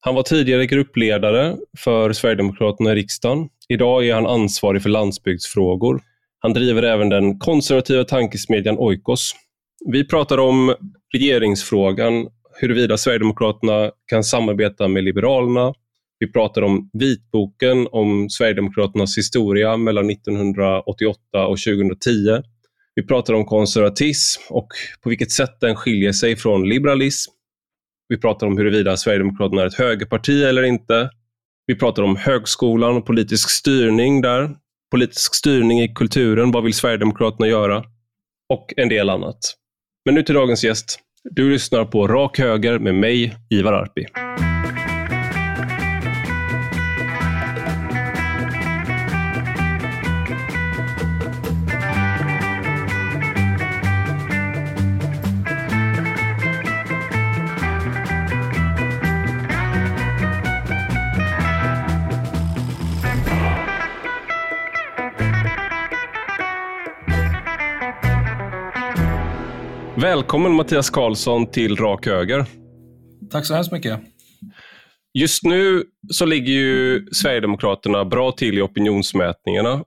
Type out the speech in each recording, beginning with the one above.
Han var tidigare gruppledare för Sverigedemokraterna i riksdagen. Idag är han ansvarig för landsbygdsfrågor. Han driver även den konservativa tankesmedjan Oikos. Vi pratar om regeringsfrågan, huruvida Sverigedemokraterna kan samarbeta med Liberalerna. Vi pratar om vitboken om Sverigedemokraternas historia mellan 1988 och 2010. Vi pratar om konservatism och på vilket sätt den skiljer sig från liberalism. Vi pratar om huruvida Sverigedemokraterna är ett högerparti eller inte. Vi pratar om högskolan och politisk styrning där. Politisk styrning i kulturen, vad vill Sverigedemokraterna göra? Och en del annat. Men nu till dagens gäst. Du lyssnar på Rak Höger med mig, Ivar Arpi. Välkommen Mattias Karlsson till Rak Höger. Tack så hemskt mycket. Just nu så ligger ju Sverigedemokraterna bra till i opinionsmätningarna.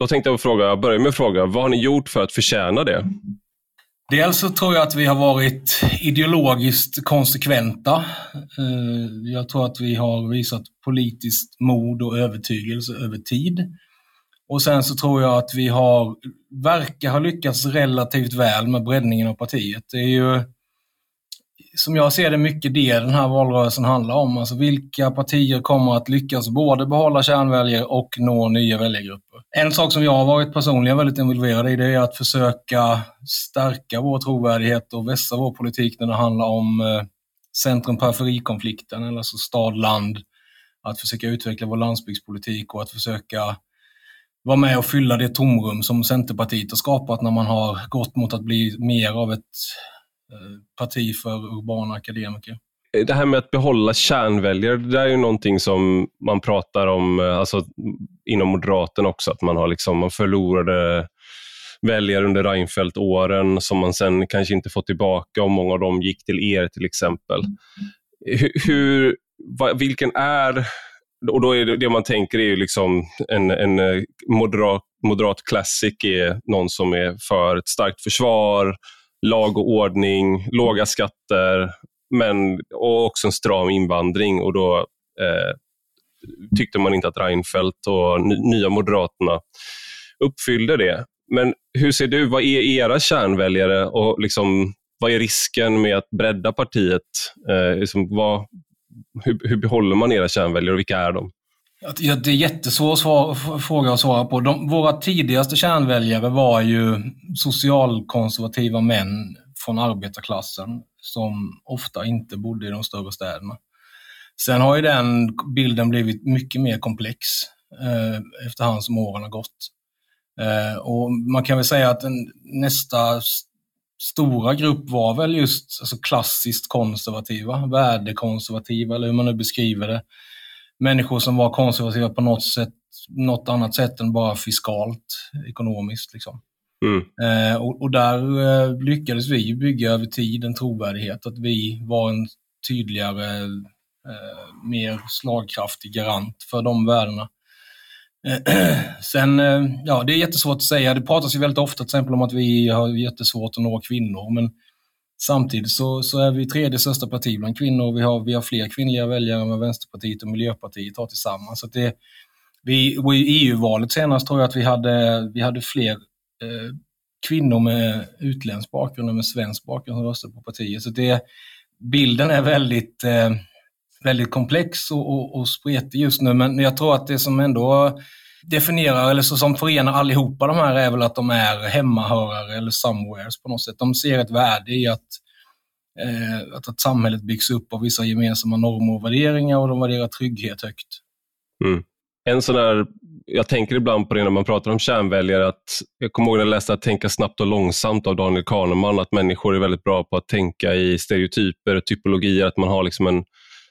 Då tänkte jag fråga, börja med att fråga, vad har ni gjort för att förtjäna det? Dels så tror jag att vi har varit ideologiskt konsekventa. Eh, jag tror att vi har visat politiskt mod och övertygelse över tid. Och sen så tror jag att vi har, verkar ha lyckats relativt väl med breddningen av partiet. Det är ju, som jag ser det, mycket det den här valrörelsen handlar om. Alltså vilka partier kommer att lyckas både behålla kärnväljare och nå nya väljargrupper. En sak som jag har varit personligen väldigt involverad i, det är att försöka stärka vår trovärdighet och vässa vår politik när det handlar om eh, centrum-periferikonflikten, alltså stad-land. Att försöka utveckla vår landsbygdspolitik och att försöka vara med och fylla det tomrum som Centerpartiet har skapat när man har gått mot att bli mer av ett eh, parti för urbana akademiker. Det här med att behålla kärnväljare, det är ju någonting som man pratar om eh, alltså, inom Moderaterna också, att man, har liksom, man förlorade väljare under Reinfeldt-åren som man sen kanske inte får tillbaka och många av dem gick till er till exempel. Hur, hur vilken är och då är det, det man tänker är ju liksom en, en eh, moderat, moderat classic är någon som är för ett starkt försvar, lag och ordning, låga skatter, men och också en stram invandring. Och då eh, tyckte man inte att Reinfeldt och Nya Moderaterna uppfyllde det. Men hur ser du, vad är era kärnväljare och liksom, vad är risken med att bredda partiet? Eh, liksom, vad, hur, hur behåller man era kärnväljare och vilka är de? Ja, det är jättesvår svar, fråga att svara på. De, våra tidigaste kärnväljare var ju socialkonservativa män från arbetarklassen som ofta inte bodde i de större städerna. Sen har ju den bilden blivit mycket mer komplex eh, efterhand som åren har gått. Eh, och man kan väl säga att den, nästa stora grupp var väl just alltså klassiskt konservativa, värdekonservativa eller hur man nu beskriver det. Människor som var konservativa på något, sätt, något annat sätt än bara fiskalt, ekonomiskt. Liksom. Mm. Eh, och, och, där eh, lyckades vi bygga över tid en trovärdighet, att vi var en tydligare, eh, mer slagkraftig garant för de värdena. Sen, eh, ja, det är jättesvårt att säga. Det pratas ju väldigt ofta till exempel om att vi har jättesvårt att nå kvinnor, men samtidigt så, så är vi tredje största parti bland kvinnor. Vi har, vi har fler kvinnliga väljare än vad Vänsterpartiet och Miljöpartiet har tillsammans. Så det, vi, I EU-valet senast tror jag att vi hade, vi hade fler eh, kvinnor med utländsk bakgrund än med svensk bakgrund som röstade på partiet. Så det, bilden är väldigt eh, väldigt komplex och, och, och spretig just nu, men jag tror att det som ändå definierar, eller så som förenar allihopa de här är väl att de är hemmahörare eller somewheres på något sätt. De ser ett värde i att, eh, att, att samhället byggs upp av vissa gemensamma normer och värderingar och de värderar trygghet högt. Mm. En sån här, jag tänker ibland på det när man pratar om kärnväljare, att jag kommer ihåg när jag läste att tänka snabbt och långsamt av Daniel Kahneman, att människor är väldigt bra på att tänka i stereotyper, och typologier, att man har liksom en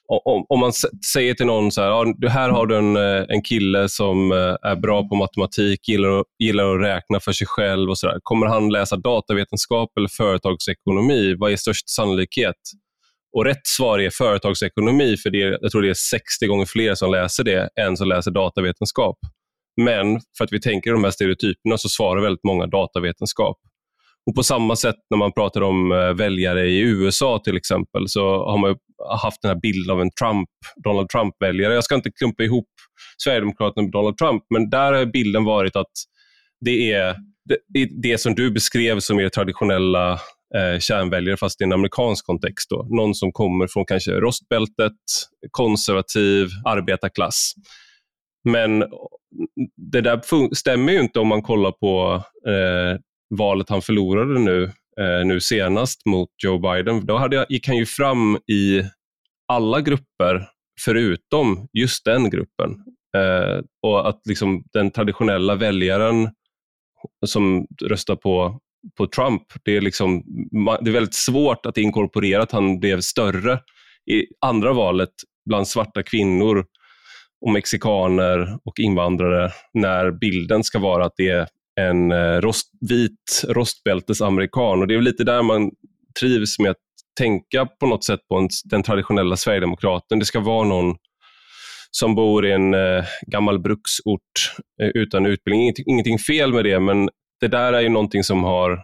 om, om man säger till någon så här, ja, här har du en, eh, en kille som eh, är bra på matematik, gillar, gillar att räkna för sig själv och så där. Kommer han läsa datavetenskap eller företagsekonomi? Vad är störst sannolikhet? Och rätt svar är företagsekonomi, för det är, jag tror det är 60 gånger fler som läser det än som läser datavetenskap. Men för att vi tänker de här stereotyperna så svarar väldigt många datavetenskap. Och På samma sätt när man pratar om eh, väljare i USA till exempel, så har man haft den här bilden av en Trump, Donald Trump-väljare. Jag ska inte klumpa ihop Sverigedemokraterna med Donald Trump, men där har bilden varit att det är det, det som du beskrev som er traditionella eh, kärnväljare, fast i en amerikansk kontext. Då. Någon som kommer från kanske rostbältet, konservativ arbetarklass. Men det där stämmer ju inte om man kollar på eh, valet han förlorade nu, Eh, nu senast mot Joe Biden. Då hade, gick han ju fram i alla grupper förutom just den gruppen. Eh, och att liksom den traditionella väljaren som röstar på, på Trump, det är, liksom, det är väldigt svårt att inkorporera att han blev större i andra valet bland svarta kvinnor och mexikaner och invandrare när bilden ska vara att det är en eh, rost, vit rostbältesamerikan. Och det är lite där man trivs med att tänka på något sätt på en, den traditionella Sverigedemokraten. Det ska vara någon som bor i en eh, gammal bruksort eh, utan utbildning. Ingenting, ingenting, fel med det, men det där är ju någonting som har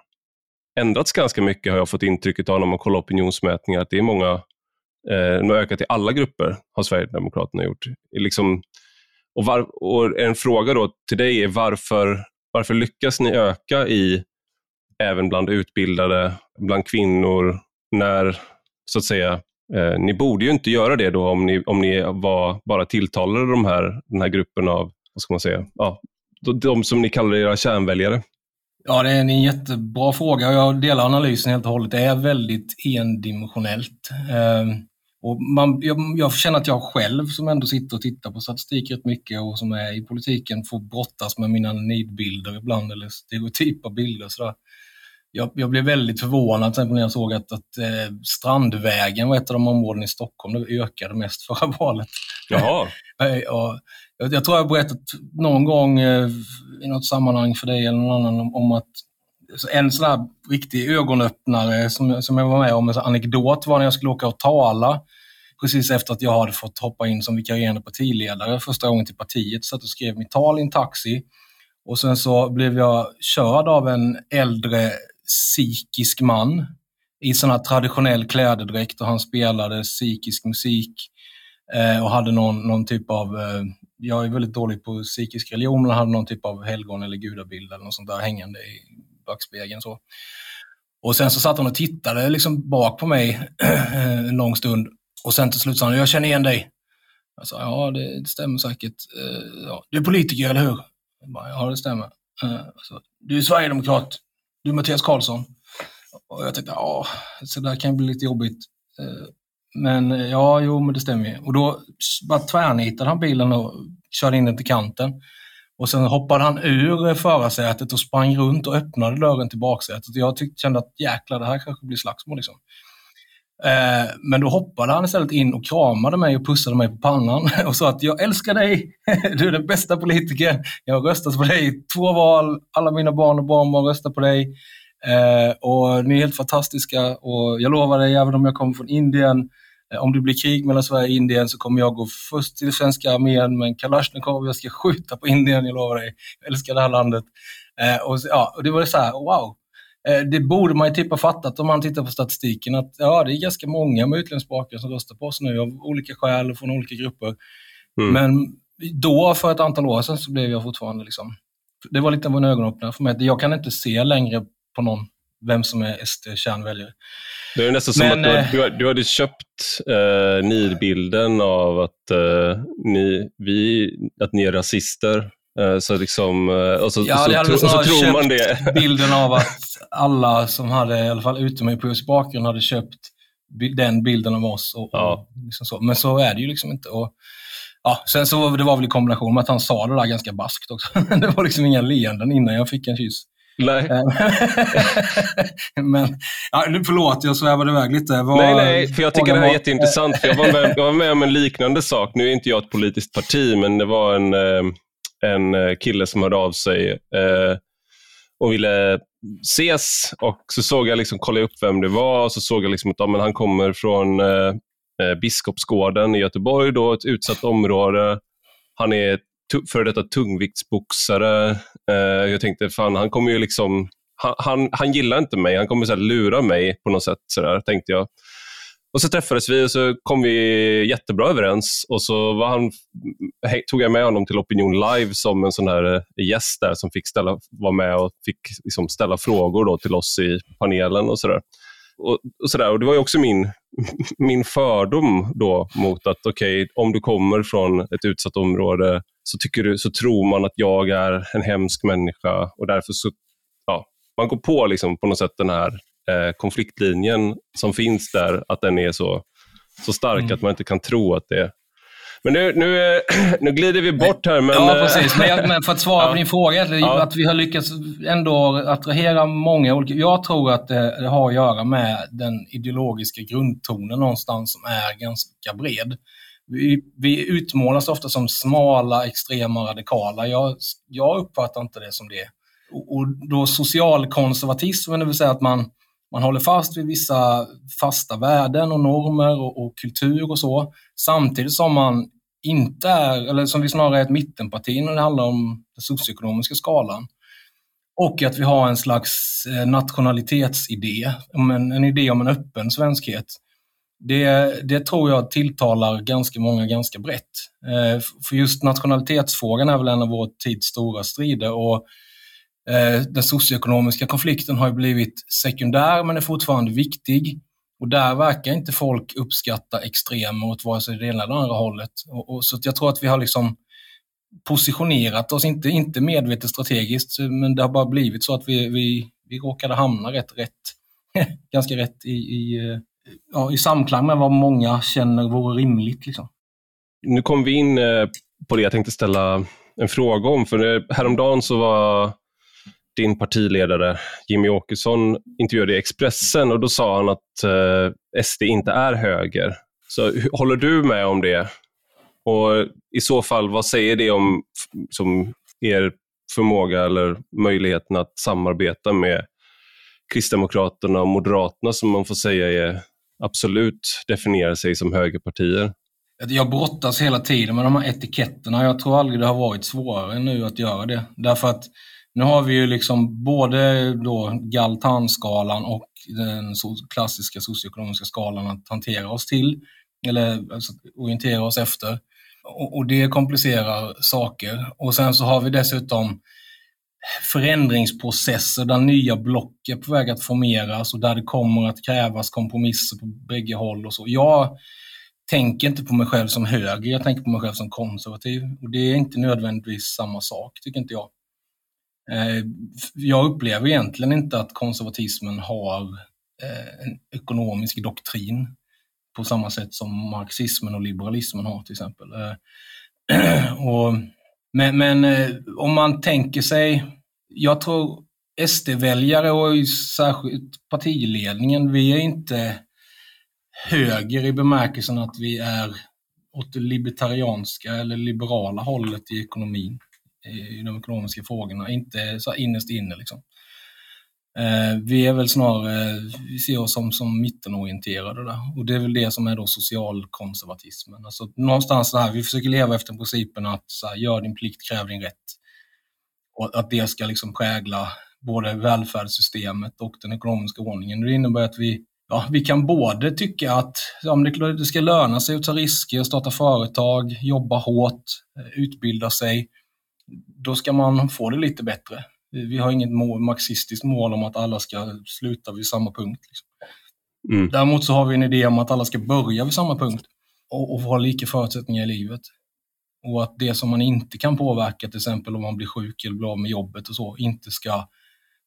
ändrats ganska mycket, har jag fått intrycket av när man kollar opinionsmätningar. Att det är många, eh, har ökat i alla grupper, har Sverigedemokraterna gjort. Liksom, och, var, och en fråga då till dig är varför, varför lyckas ni öka i även bland utbildade, bland kvinnor, när så att säga Eh, ni borde ju inte göra det då om ni, om ni var, bara tilltalade de här, den här gruppen av, vad ska man säga, ja, de, de som ni kallar era kärnväljare. Ja, det är en jättebra fråga och jag delar analysen helt och hållet. Det är väldigt endimensionellt. Eh, och man, jag, jag känner att jag själv, som ändå sitter och tittar på statistik rätt mycket och som är i politiken, får brottas med mina nidbilder ibland, eller stereotypa bilder. Sådär jag, jag, blev väldigt förvånad till när jag såg att, att eh, Strandvägen var ett av de områden i Stockholm där det ökade mest förra valet. Jaha. och, jag, jag tror jag har berättat någon gång eh, i något sammanhang för dig eller någon annan om, om att en sån här riktig ögonöppnare som, som jag var med om, en anekdot var när jag skulle åka och tala precis efter att jag hade fått hoppa in som vikarierande partiledare första gången till partiet. Så att jag skrev mitt tal i en taxi och sen så blev jag körd av en äldre psykisk man i sån här traditionell klädedräkt och han spelade psykisk musik eh, och hade någon, någon typ av, eh, jag är väldigt dålig på psykisk religion, men han hade någon typ av helgon eller gudabild eller något sånt där hängande i backspegeln. Så. Och sen så satt han och tittade liksom bak på mig eh, en lång stund och sen till slut sa han, jag känner igen dig. Jag sa, ja det, det stämmer säkert. Uh, ja. Du är politiker, eller hur? Jag bara, ja, det stämmer. Uh, så, du är sverigedemokrat. Du är Mattias Karlsson. Och jag tänkte, ja, så där kan bli lite jobbigt. Uh, men ja, jo, men det stämmer ju. Och då bara tvärnitade han bilen och körde in den till kanten. Och sen hoppade han ur förarsätet och sprang runt och öppnade dörren till baksätet. Jag tyckte, kände att jäklar, det här kanske blir slagsmål. Liksom. Eh, men då hoppade han istället in och kramade mig och pussade mig på pannan och sa att jag älskar dig, du är den bästa politikern, jag har röstat på dig i två val, alla mina barn och barnbarn röstar på dig eh, och ni är helt fantastiska och jag lovar dig, även om jag kommer från Indien, om det blir krig mellan Sverige och Indien så kommer jag gå först till svenska armén med en Kalashnikov, jag ska skjuta på Indien, jag lovar dig, jag älskar det här landet. Och, ja, och det var så här, wow, Eh, det borde man ju typ ha fattat om man tittar på statistiken att ja, det är ganska många med utländsk bakgrund som röstar på oss nu av olika skäl och från olika grupper. Mm. Men då, för ett antal år sedan, så blev jag fortfarande liksom... Det var lite av en ögonöppnare för mig. Jag kan inte se längre på någon vem som är SD-kärnväljare. Det är nästan som Men, att du, eh, du, hade köpt eh, nidbilden av att, eh, ni, vi, att ni är rasister Eh, så liksom, eh, och så, ja, så, så, så, så tror man det. bilden av att alla som hade, i alla fall utomeuropeisk bakgrund, hade köpt den bilden av oss. Och, ja. och liksom så. Men så är det ju liksom inte. Och, ja, sen så det var väl i kombination med att han sa det där ganska baskt också. det var liksom inga leenden innan jag fick en kyss. Nej. Eh, men, ja, förlåt, jag svävade iväg lite. Var, nej, nej, för jag tycker det här är jätteintressant. För jag, var med, jag var med om en liknande sak. Nu är inte jag ett politiskt parti, men det var en en eh, kille som hörde av sig. Eh, och ville ses. Och så såg jag, liksom, kollade upp vem det var och så såg jag liksom att ja, men han kommer från eh, eh Biskopsgården i Göteborg, då, ett utsatt område. Han är före detta tungviktsboxare. Eh, jag tänkte, fan, han kommer ju liksom... Han, han, han gillar inte mig, han kommer så lura mig på något sätt, så där, tänkte jag. Och så träffades vi och så kom vi jättebra överens. Och så var han, tog jag med honom till Opinion Live som en sån här eh, gäst där som fick ställa, vara med och fick liksom ställa frågor då till oss i panelen och sådär. Och, och, så och Det var också min, min fördom då mot att okej, okay, om du kommer från ett utsatt område så, tycker du, så tror man att jag är en hemsk människa och därför så, ja, man går på liksom på något sätt den här eh, konfliktlinjen som finns där, att den är så, så stark mm. att man inte kan tro att det är men nu, nu, nu glider vi bort här. Men, ja, precis. Men, jag, men för att svara på din fråga, ja. att vi har lyckats ändå attrahera många olika... Jag tror att det, det, har att göra med den ideologiska grundtonen någonstans som är ganska bred. Vi, vi utmålas ofta som smala, extrema, radikala. Jag, jag uppfattar inte det som det. Och, och då socialkonservatismen, det vill säga att man man håller fast vid vissa fasta värden och normer och, och, kultur och så, samtidigt som man inte är, eller som vi snarare är ett mittenparti när det handlar om den socioekonomiska skalan. Och att vi har en slags eh, nationalitetsidé, en, en idé om en öppen svenskhet. Det, det tror jag tilltalar ganska många ganska brett. Eh, för just nationalitetsfrågan är väl en av vår tids stora strider och Eh, den socioekonomiska konflikten har blivit sekundär men är fortfarande viktig. Och där verkar inte folk uppskatta extremer åt vare sig det ena eller andra hållet. Och, och, så jag tror att vi har liksom positionerat oss, inte, inte medvetet strategiskt, men det har bara blivit så att vi, vi, vi råkade hamna rätt, rätt ganska rätt i, i, eh, ja, i samklang med vad många känner vore rimligt. Liksom. Nu kom vi in eh, på det jag tänkte ställa en fråga om, för eh, häromdagen så var din partiledare Jimmy Åkesson intervjuade i Expressen och då sa han att eh, SD inte är höger. Så håller du med om det? Och i så fall, vad säger det om som er förmåga eller möjligheten att samarbeta med Kristdemokraterna och Moderaterna som man får säga är absolut definierar sig som högerpartier? Jag brottas hela tiden med de här etiketterna. Jag tror aldrig det har varit svårare nu att göra det. Därför att nu har vi ju liksom både då Galtan-skalan och den klassiska socioekonomiska skalan att hantera oss till, eller alltså, orientera oss efter. Och, och det komplicerar saker. Och sen så har vi dessutom förändringsprocesser där nya block är på väg att formeras och där det kommer att krävas kompromisser på bägge håll och så. Jag tänker inte på mig själv som höger, jag tänker på mig själv som konservativ. Och det är inte nödvändigtvis samma sak, tycker inte jag. Eh, jag upplever egentligen inte att konservatismen har eh, en ekonomisk doktrin på samma sätt som marxismen och liberalismen har till exempel. Eh, och, men, men eh, om man tänker sig, jag tror SD-väljare och särskilt partiledningen, vi är inte höger i bemärkelsen att vi är åt det libertarianska eller liberala hållet i ekonomin i de ekonomiska frågorna, inte så innerst inne. Liksom. Eh, vi är väl snarare, vi ser oss som, som mittenorienterade där. och det är väl det som är då socialkonservatismen. Alltså, någonstans här, vi försöker leva efter principen att så här, gör din plikt, kräv din rätt. Och att det ska liksom prägla både välfärdssystemet och den ekonomiska ordningen. Det innebär att vi, ja, vi kan både tycka att ja, det ska löna sig att ta risker, starta företag, jobba hårt, eh, utbilda sig, då ska man få det lite bättre. Vi har inget mål, marxistiskt mål om att alla ska sluta vid samma punkt. Liksom. Mm. Däremot så har vi en idé om att alla ska börja vid samma punkt och, och ha lika förutsättningar i livet. Och att det som man inte kan påverka, till exempel om man blir sjuk eller blir av med jobbet och så, inte ska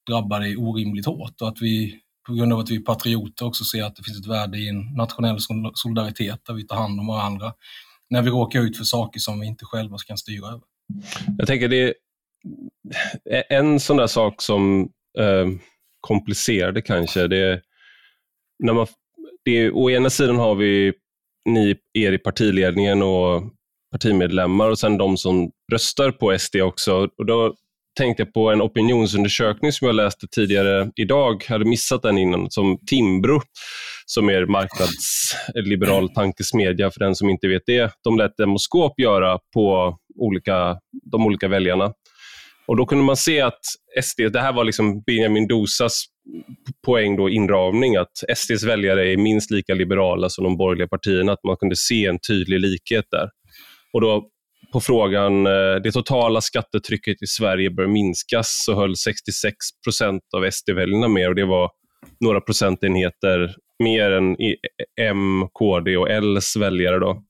drabba dig orimligt hårt. Och att vi, på grund av att vi är patrioter, också ser att det finns ett värde i en nationell solidaritet där vi tar hand om varandra när vi råkar ut för saker som vi inte själva kan styra över. Jag tänker det en sån där sak som eh, komplicerade det kanske. Det, när man, det, å ena sidan har vi ni, er i partiledningen och partimedlemmar och sen de som röstar på SD också. Och då tänkte jag på en opinionsundersökning som jag läste tidigare idag, jag hade missat den innan, som Timbro, som är marknadsliberal tankesmedja för den som inte vet det. De lät Demoskop göra på olika, de olika väljarna. Och Då kunde man se att SD, det här var liksom Benjamin Dosas poäng då, inramning, att SDs väljare är minst lika liberala som de borgerliga partierna, att man kunde se en tydlig likhet där. Och då på frågan, eh, det totala skattetrycket i Sverige bör minskas, så höll 66 procent av SD-väljarna med och det var några procentenheter mer än i M, KD och Ls väljare. Då.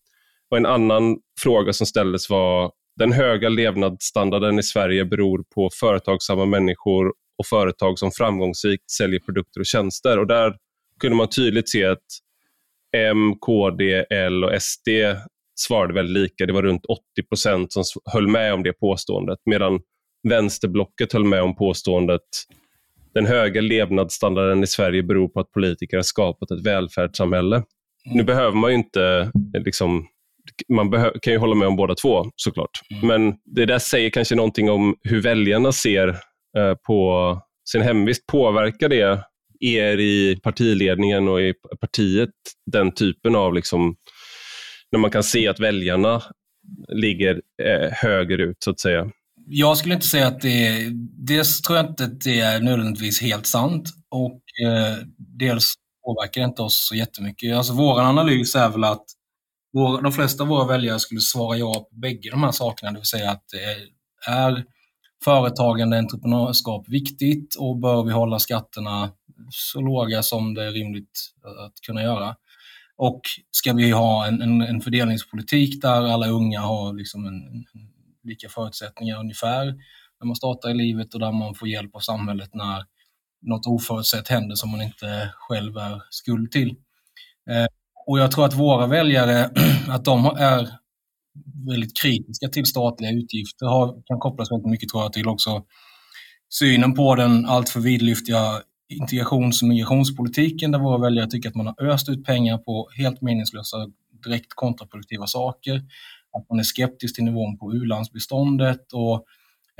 Och en annan fråga som ställdes var, den höga levnadsstandarden i Sverige beror på företagsamma människor och företag som framgångsrikt säljer produkter och tjänster. Och Där kunde man tydligt se att M, KD, L och SD svarade väldigt lika. Det var runt 80 procent som höll med om det påståendet, medan vänsterblocket höll med om påståendet den höga levnadsstandarden i Sverige beror på att politiker har skapat ett välfärdssamhälle. Mm. Nu behöver man ju inte eh, liksom, man kan ju hålla med om båda två såklart. Mm. Men det där säger kanske någonting om hur väljarna ser eh, på sin hemvist. Påverkar det er i partiledningen och i partiet, den typen av, liksom, när man kan se att väljarna ligger eh, höger ut så att säga? Jag skulle inte säga att det är, dels tror jag inte att det är nödvändigtvis helt sant och eh, dels påverkar det inte oss så jättemycket. Alltså vår analys är väl att vår, de flesta av våra väljare skulle svara ja på bägge de här sakerna, det vill säga att det är företagande entreprenörskap viktigt och bör vi hålla skatterna så låga som det är rimligt att kunna göra. Och ska vi ha en, en, en fördelningspolitik där alla unga har liksom en, en, lika förutsättningar ungefär när man startar i livet och där man får hjälp av samhället när något oförutsett händer som man inte själv är skuld till. Eh, och jag tror att våra väljare, att de är väldigt kritiska till statliga utgifter har, kan kopplas väldigt mycket tror jag till också synen på den alltför vidlyftiga integrations och migrationspolitiken där våra väljare tycker att man har öst ut pengar på helt meningslösa, direkt kontraproduktiva saker. Att man är skeptisk till nivån på u-landsbeståndet och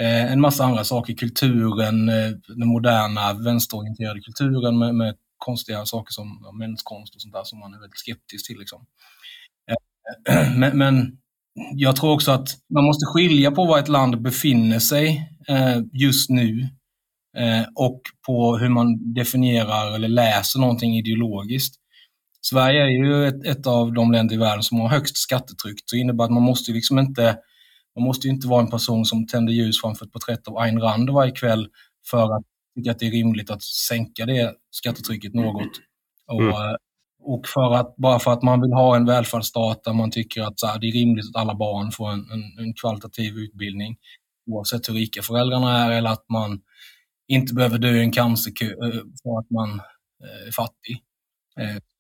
eh, en massa andra saker. Kulturen, eh, den moderna vänsterorienterade kulturen med, med konstiga saker som menskonst och sånt där som man är väldigt skeptisk till. Liksom. Eh, men, men, jag tror också att man måste skilja på var ett land befinner sig eh, just nu eh, och på hur man definierar eller läser någonting ideologiskt. Sverige är ju ett, ett, av de länder i världen som har högst skattetryck. Det innebär att man måste liksom inte, man måste inte vara en person som tänder ljus framför ett porträtt av Ayn Rand varje kväll för att tycka att det är rimligt att sänka det skattetrycket något. Och, mm. Eh, och för att, bara för att man vill ha en välfärdsstat där man tycker att så här, det är rimligt att alla barn får en, en, en kvalitativ utbildning oavsett hur rika föräldrarna är eller att man inte behöver dö i en cancerkö eh, för att man eh, är fattig.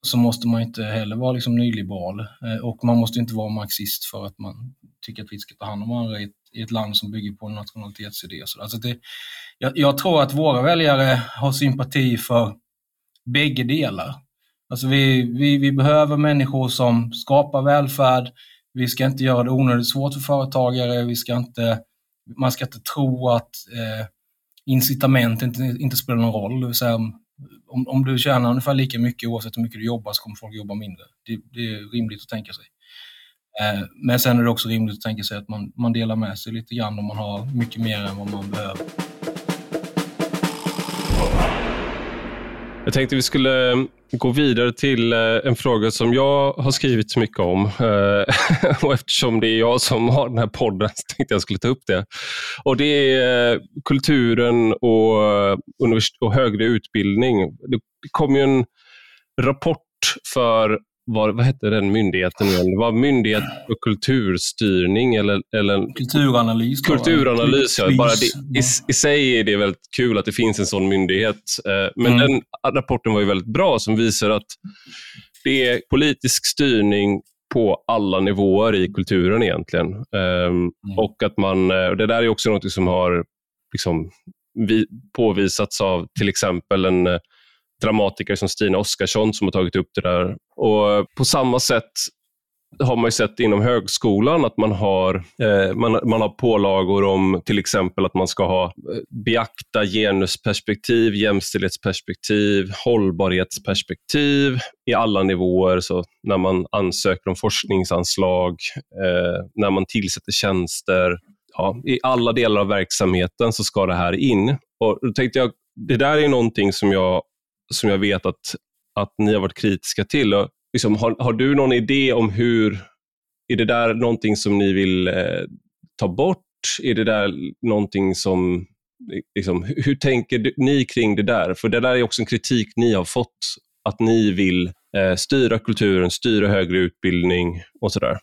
Så måste man inte heller vara liksom nyliberal och man måste inte vara marxist för att man tycker att vi ska ta hand om varandra i ett, i ett land som bygger på en nationalitetsidé. Så alltså det, jag, jag, tror att våra väljare har sympati för bägge delar. Alltså vi, vi, vi behöver människor som skapar välfärd. Vi ska inte göra det onödigt svårt för företagare. Vi ska inte, man ska inte tro att eh, incitament inte, inte spelar någon roll. Det vill säga, om, om du tjänar ungefär lika mycket oavsett hur mycket du jobbar så kommer folk jobba mindre. Det, det är rimligt att tänka sig. Eh, men sen är det också rimligt att tänka sig att man, man delar med sig lite grann om man har mycket mer än vad man behöver. Jag tänkte vi skulle eh, gå vidare till eh, en fråga som jag har skrivit så mycket om. och eftersom det är jag som har den här podden så tänkte jag skulle ta upp det. Och Det är kulturen och, och högre utbildning. Det kom ju en rapport för vad, vad hette den myndigheten igen? Det var Myndighet för kulturstyrning eller, eller Kulturanalys. Kulturanalys, ja. Bara det, i, I sig är det väldigt kul att det finns en sån myndighet. Eh, men mm. den rapporten var ju väldigt bra som visar att det är politisk styrning på alla nivåer i kulturen egentligen. Um, mm. Och att man, eh, det där är också något som har liksom, vi, påvisats av till exempel en eh, dramatiker som Stina Oskarsson som har tagit upp det där. Och På samma sätt har man ju sett inom högskolan att man har, eh, man, man har pålagor om till exempel att man ska ha eh, beakta genusperspektiv, jämställdhetsperspektiv, hållbarhetsperspektiv i alla nivåer. Så när man ansöker om forskningsanslag, eh, när man tillsätter tjänster, ja, i alla delar av verksamheten så ska det här in. Och då tänkte jag, det där är någonting som jag, som jag vet att, att ni har varit kritiska till. Och liksom, har, har du någon idé om hur, är det där någonting som ni vill eh, ta bort? Är det där någonting som, liksom, hur tänker ni kring det där? För det där är också en kritik ni har fått, att ni vill eh, styra kulturen, styra högre utbildning och sådär.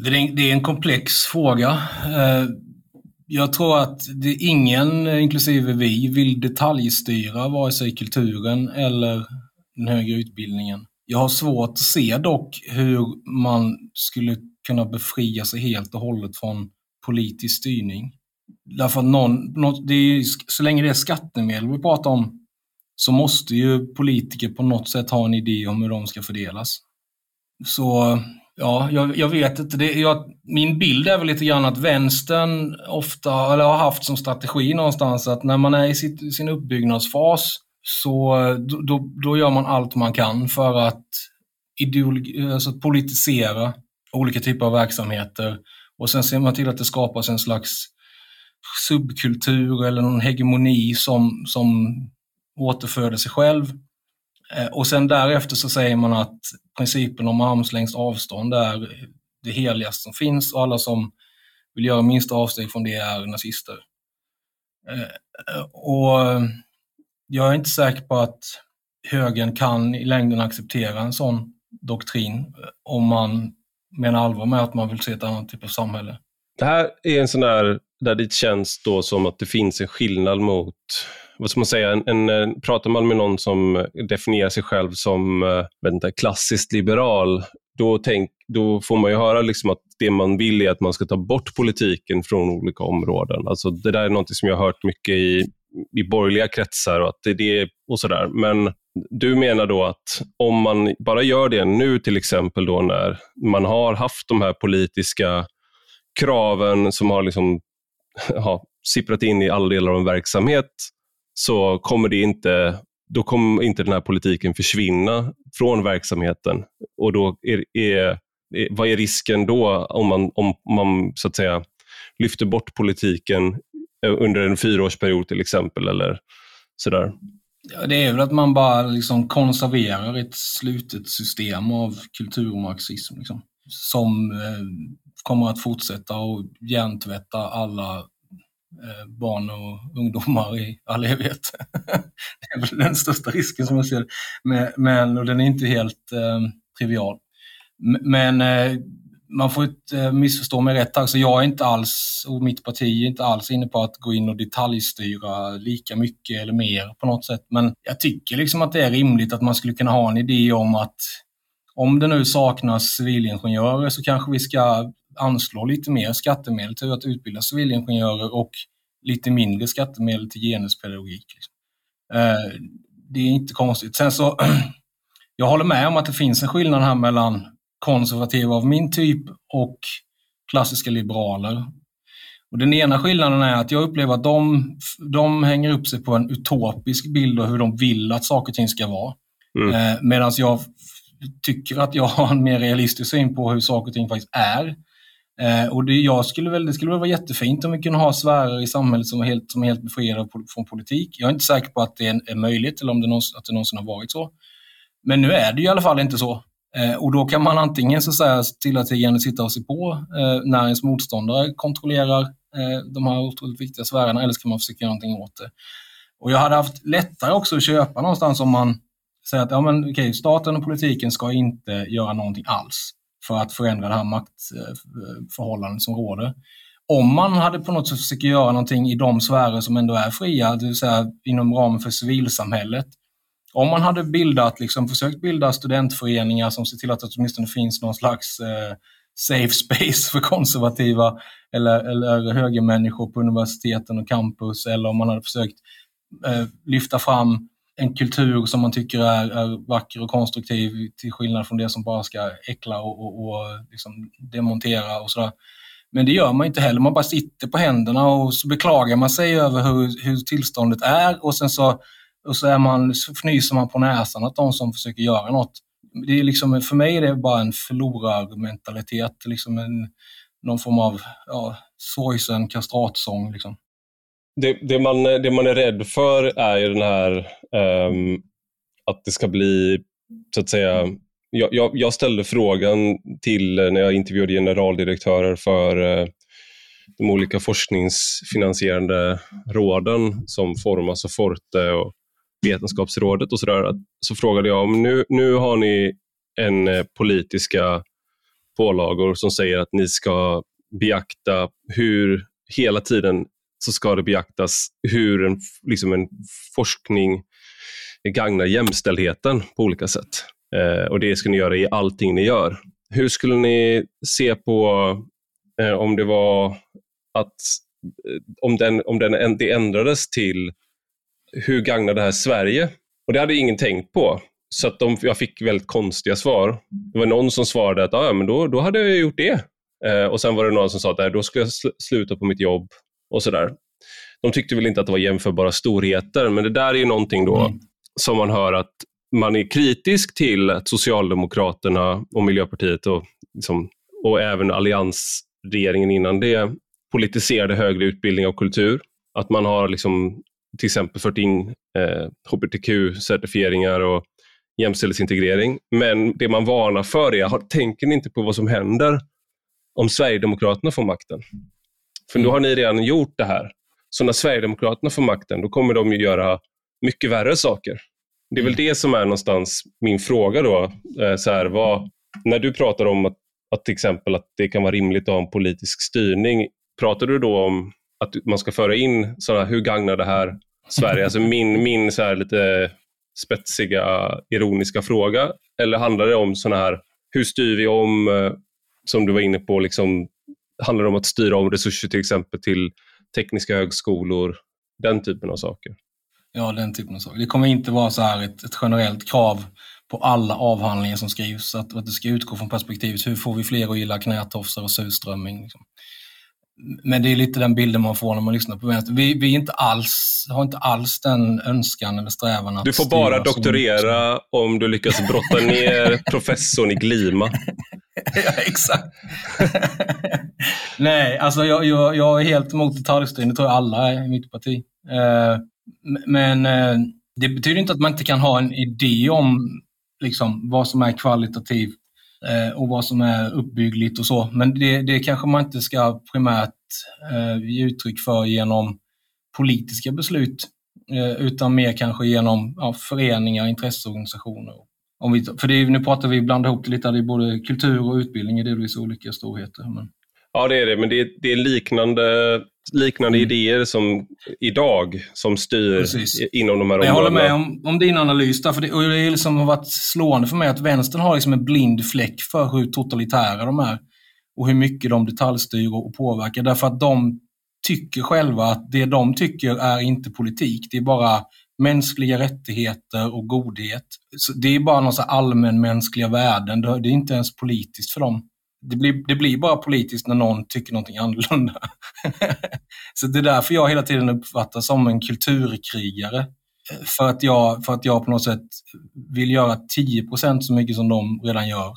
Det är, det är en komplex fråga. Eh, jag tror att det, ingen, inklusive vi, vill detaljstyra vare sig kulturen eller den högre utbildningen. Jag har svårt att se dock hur man skulle kunna befria sig helt och hållet från politisk styrning. Därför att någon, det är, så länge det är skattemedel vi pratar om så måste ju politiker på något sätt ha en idé om hur de ska fördelas. Så ja, jag, jag vet inte. Det, jag, min bild är väl lite grann att vänstern ofta, eller har haft som strategi någonstans att när man är i sitt, sin uppbyggnadsfas så då, då gör man allt man kan för att ideologi, alltså politisera olika typer av verksamheter och sen ser man till att det skapas en slags subkultur eller någon hegemoni som, som återföder sig själv. Eh, och sen därefter så säger man att principen om armslängds avstånd är det heligaste som finns och alla som vill göra minsta avsteg från det är nazister. Eh, och eh, jag är inte säker på att högern kan i längden acceptera en sån doktrin om man menar allvar med att man vill se ett annat typ av samhälle. Det här är en sån där, där det känns då som att det finns en skillnad mot, vad ska man säga, en, en, eh, pratar man med någon som eh, definierar sig själv som eh, inte, klassiskt liberal, då, tänk, då får man ju höra liksom att det man vill är att man ska ta bort politiken från olika områden. Alltså det där är något som jag har hört mycket i i borgerliga kretsar och att det det och sådär. Men du menar då att om man bara gör det nu till exempel då när man har haft de här politiska kraven som har liksom, ja, sipprat in i alla delar av en verksamhet så kommer det inte då kommer inte den här politiken försvinna från verksamheten. Och då är, är, vad är risken då om man, om man så att säga lyfter bort politiken eh, under en fyraårsperiod till exempel. Eller sådär. Ja, det är väl att man bara liksom konserverar ett slutet system av kulturmarxism. Liksom, som eh, kommer att fortsätta och hjärntvätta alla Eh, barn och ungdomar i all evighet. det är väl den största risken som jag ser det. Men, och den är inte helt eh, trivial. Men eh, man får inte eh, missförstå mig rätt. här, så jag är inte alls, och mitt parti är inte alls inne på att gå in och detaljstyra lika mycket eller mer på något sätt. Men jag tycker liksom att det är rimligt att man skulle kunna ha en idé om att om det nu saknas civilingenjörer så kanske vi ska anslå lite mer skattemedel till att utbilda civilingenjörer och lite mindre skattemedel till genuspedagogik. Liksom. Eh, det är inte konstigt. Sen så, jag håller med om att det finns en skillnad här mellan konservativa av min typ och klassiska liberaler. Och den ena skillnaden är att jag upplever att de, de hänger upp sig på en utopisk bild av hur de vill att saker och ting ska vara. Mm. Eh, Medan jag tycker att jag har en mer realistisk syn på hur saker och ting faktiskt är. Eh, och det, jag skulle väl, det skulle väl vara jättefint om vi kunde ha sfärer i samhället som är helt, som är helt befriade från politik. Jag är inte säker på att det är, är möjligt eller om det, någonsin, att det någonsin har varit så. Men nu är det i alla fall inte så. Eh, och då kan man antingen så att säga stillatigande sitta och se på eh, när ens motståndare kontrollerar eh, de här otroligt viktiga sfärerna eller så kan man försöka göra någonting åt det. Och jag hade haft lättare också att köpa någonstans om man säger att ja, men, okay, staten och politiken ska inte göra någonting alls för att förändra det här maktförhållandet eh, som råder. Om man hade på något sätt försökt göra någonting i de sfärer som ändå är fria, det vill säga inom ramen för civilsamhället, om man hade bildat, liksom, försökt bilda studentföreningar som ser till att det åtminstone finns någon slags eh, safe space för konservativa eller, eller högermänniskor på universiteten och campus, eller om man hade försökt eh, lyfta fram en kultur som man tycker är, är vacker och konstruktiv till skillnad från det som bara ska äckla och, och, och liksom demontera och sådär. Men det gör man inte heller. Man bara sitter på händerna och så beklagar man sig över hur, hur tillståndet är och sen så, och så, är man, så fnyser man på näsan att de som försöker göra något. Det är liksom, för mig är det bara en förlorarmentalitet, liksom en, någon form av ja, sorgsen kastratsång. Liksom. Det, det, man, det man är rädd för är ju den här um, att det ska bli, så att säga, jag, jag, jag, ställde frågan till eh, när jag intervjuade generaldirektörer för eh, de olika forskningsfinansierande råden som Formas och Forte och Vetenskapsrådet och sådär. Så frågade jag om nu, nu har ni en eh, politiska pålagor som säger att ni ska beakta hur hela tiden så ska det beaktas hur en, liksom en forskning gagnar jämställdheten på olika sätt. Eh, och Det ska ni göra i allting ni gör. Hur skulle ni se på eh, om det var att eh, om, den, om den, det ändrades till hur gagnar det här Sverige? Och Det hade ingen tänkt på. Så att de, jag fick väldigt konstiga svar. Det var någon som svarade att ah, ja, men då, då hade jag gjort det. Eh, och Sen var det någon som sa att då ska jag sl sluta på mitt jobb och sådär. De tyckte väl inte att det var jämförbara storheter, men det där är ju någonting då mm som man hör att man är kritisk till att Socialdemokraterna och Miljöpartiet och, liksom, och även alliansregeringen innan det politiserade högre utbildning och kultur. Att man har liksom, till exempel fört in eh, hbtq-certifieringar och jämställdhetsintegrering. Men det man varnar för är, tänker ni inte på vad som händer om Sverigedemokraterna får makten? För då har ni redan gjort det här. Så när Sverigedemokraterna får makten, då kommer de ju göra mycket värre saker. Det är väl mm. det som är någonstans min fråga då. Eh, så här, vad, när du pratar om att, att till exempel att det kan vara rimligt att ha en politisk styrning, pratar du då om att man ska föra in sådana, hur gagnar det här Sverige? Alltså min, min så här lite spetsiga, ironiska fråga. Eller handlar det om sådana här, hur styr vi om, eh, som du var inne på, liksom, handlar det om att styra om resurser till exempel till tekniska högskolor, den typen av saker. Ja, den typen av saker. Det kommer inte vara så här ett, ett generellt krav på alla avhandlingar som skrivs, att, att det ska utgå från perspektivet hur får vi fler att gilla knätofsar och surströmming. Liksom. Men det är lite den bilden man får när man lyssnar på vänster. Vi, vi inte alls, har inte alls den önskan eller strävan att Du får bara doktorera som... om du lyckas brotta ner professorn i Glima. ja, exakt. Nej, alltså jag, jag, jag, är helt emot detaljstyrning. Det tror jag alla är i mitt parti. Eh, men eh, det betyder inte att man inte kan ha en idé om liksom, vad som är kvalitativt eh, och vad som är uppbyggligt och så. Men det, det kanske man inte ska primärt eh, ge uttryck för genom politiska beslut, eh, utan mer kanske genom ja, föreningar, intresseorganisationer om vi, för det, nu pratar vi ibland ihop det lite, det är både kultur och utbildning i delvis olika storheter. Men... Ja, det är det, men det är, det är liknande, liknande mm. idéer som idag som styr Precis. inom de här områdena. Jag håller med om, om din analys, där, för det, och det är liksom har varit slående för mig att vänstern har liksom en blind fläck för hur totalitära de är och hur mycket de detaljstyr och påverkar. Därför att de tycker själva att det de tycker är inte politik, det är bara mänskliga rättigheter och godhet. Så det är bara några allmänmänskliga värden, det är inte ens politiskt för dem. Det blir, det blir bara politiskt när någon tycker någonting annorlunda. så det är därför jag hela tiden uppfattas som en kulturkrigare. För att jag, för att jag på något sätt vill göra 10% så mycket som de redan gör,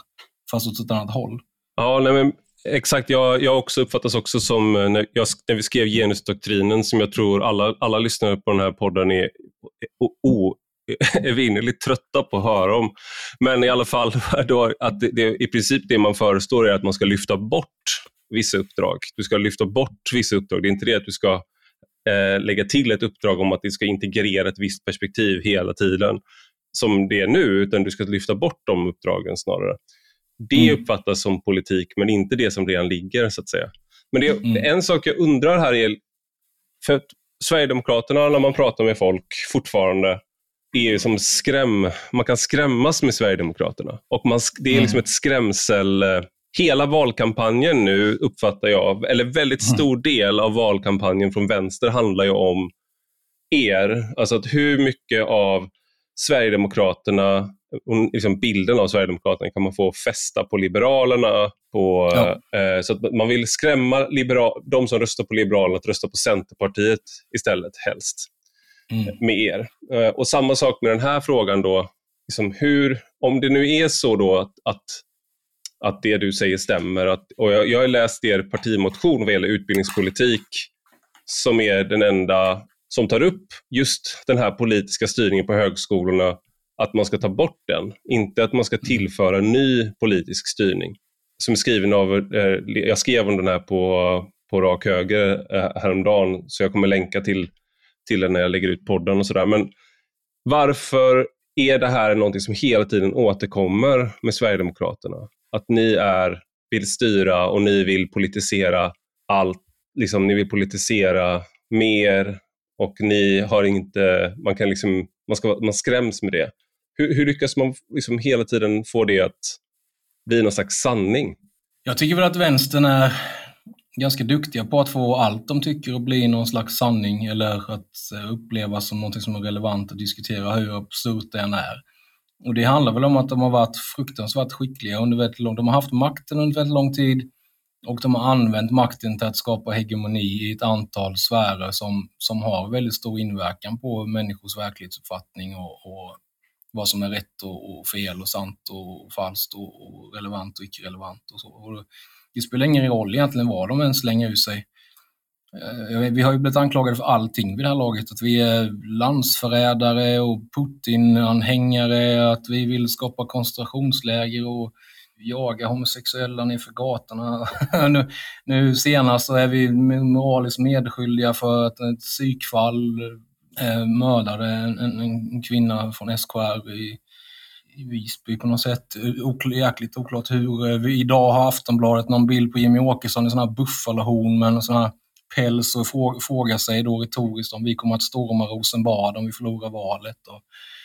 fast åt ett annat håll. Ja, nej men Exakt, jag, jag också uppfattas också som, eh, när, jag, när vi skrev genusdoktrinen, som jag tror alla, alla lyssnare på den här podden är o, evinnerligt trötta på att höra om. Men i alla fall, då, att det, det, i princip det man föreslår är att man ska lyfta bort vissa uppdrag. Du ska lyfta bort vissa uppdrag. Det är inte det att du ska eh, lägga till ett uppdrag om att det ska integrera ett visst perspektiv hela tiden, som det är nu, utan du ska lyfta bort de uppdragen snarare. Det mm. uppfattas som politik, men inte det som redan ligger, så att säga. Men det, mm. en sak jag undrar här är, för att Sverigedemokraterna, när man pratar med folk fortfarande, är som skräm, man kan skrämmas med Sverigedemokraterna. Och man, det är liksom mm. ett skrämsel... Hela valkampanjen nu uppfattar jag, eller väldigt mm. stor del av valkampanjen från vänster handlar ju om er. Alltså att hur mycket av Sverigedemokraterna, liksom bilden av Sverigedemokraterna kan man få fästa på Liberalerna. På, ja. eh, så att man vill skrämma liberal, de som röstar på Liberalerna att rösta på Centerpartiet istället, helst, mm. med er. Eh, och samma sak med den här frågan då. Liksom hur, om det nu är så då att, att, att det du säger stämmer, att, och jag, jag har läst er partimotion vad gäller utbildningspolitik, som är den enda som tar upp just den här politiska styrningen på högskolorna, att man ska ta bort den. Inte att man ska tillföra ny politisk styrning. Som skriven av, eh, jag skrev om den här på, på rak höger eh, häromdagen, så jag kommer länka till, till det när jag lägger ut podden och sådär. Men varför är det här någonting som hela tiden återkommer med Sverigedemokraterna? Att ni är, vill styra och ni vill politisera allt. Liksom, ni vill politisera mer och ni har inte, man, kan liksom, man, ska, man skräms med det. Hur, hur lyckas man liksom hela tiden få det att bli någon slags sanning? Jag tycker väl att vänstern är ganska duktiga på att få allt de tycker att bli någon slags sanning eller att eh, upplevas som något som är relevant att diskutera hur absurt det än är. Och det handlar väl om att de har varit fruktansvärt skickliga under väldigt lång De har haft makten under väldigt lång tid och de har använt makten till att skapa hegemoni i ett antal sfärer som, som har väldigt stor inverkan på människors verklighetsuppfattning och, och vad som är rätt och, och, fel och sant och falskt och, och relevant och icke-relevant. Och så. Och det spelar ingen roll egentligen vad de än slänger ur sig. Eh, vi har ju blivit anklagade för allting vid det här laget. Att vi är landsförrädare och Putin-anhängare, att vi vill skapa koncentrationsläger och jaga homosexuella nerför gatorna. nu, nu senast så är vi moraliskt medskyldiga för att ett psykfall eh, mördade en, en, en, kvinna från SKR i, i Visby på något sätt. jäkligt oklart hur. Vi, idag har Aftonbladet någon bild på Jimmy Åkesson i sån här buffalahorn med en sån här päls och frågar sig då retoriskt om vi kommer att storma Rosenbad om vi förlorar valet. Och,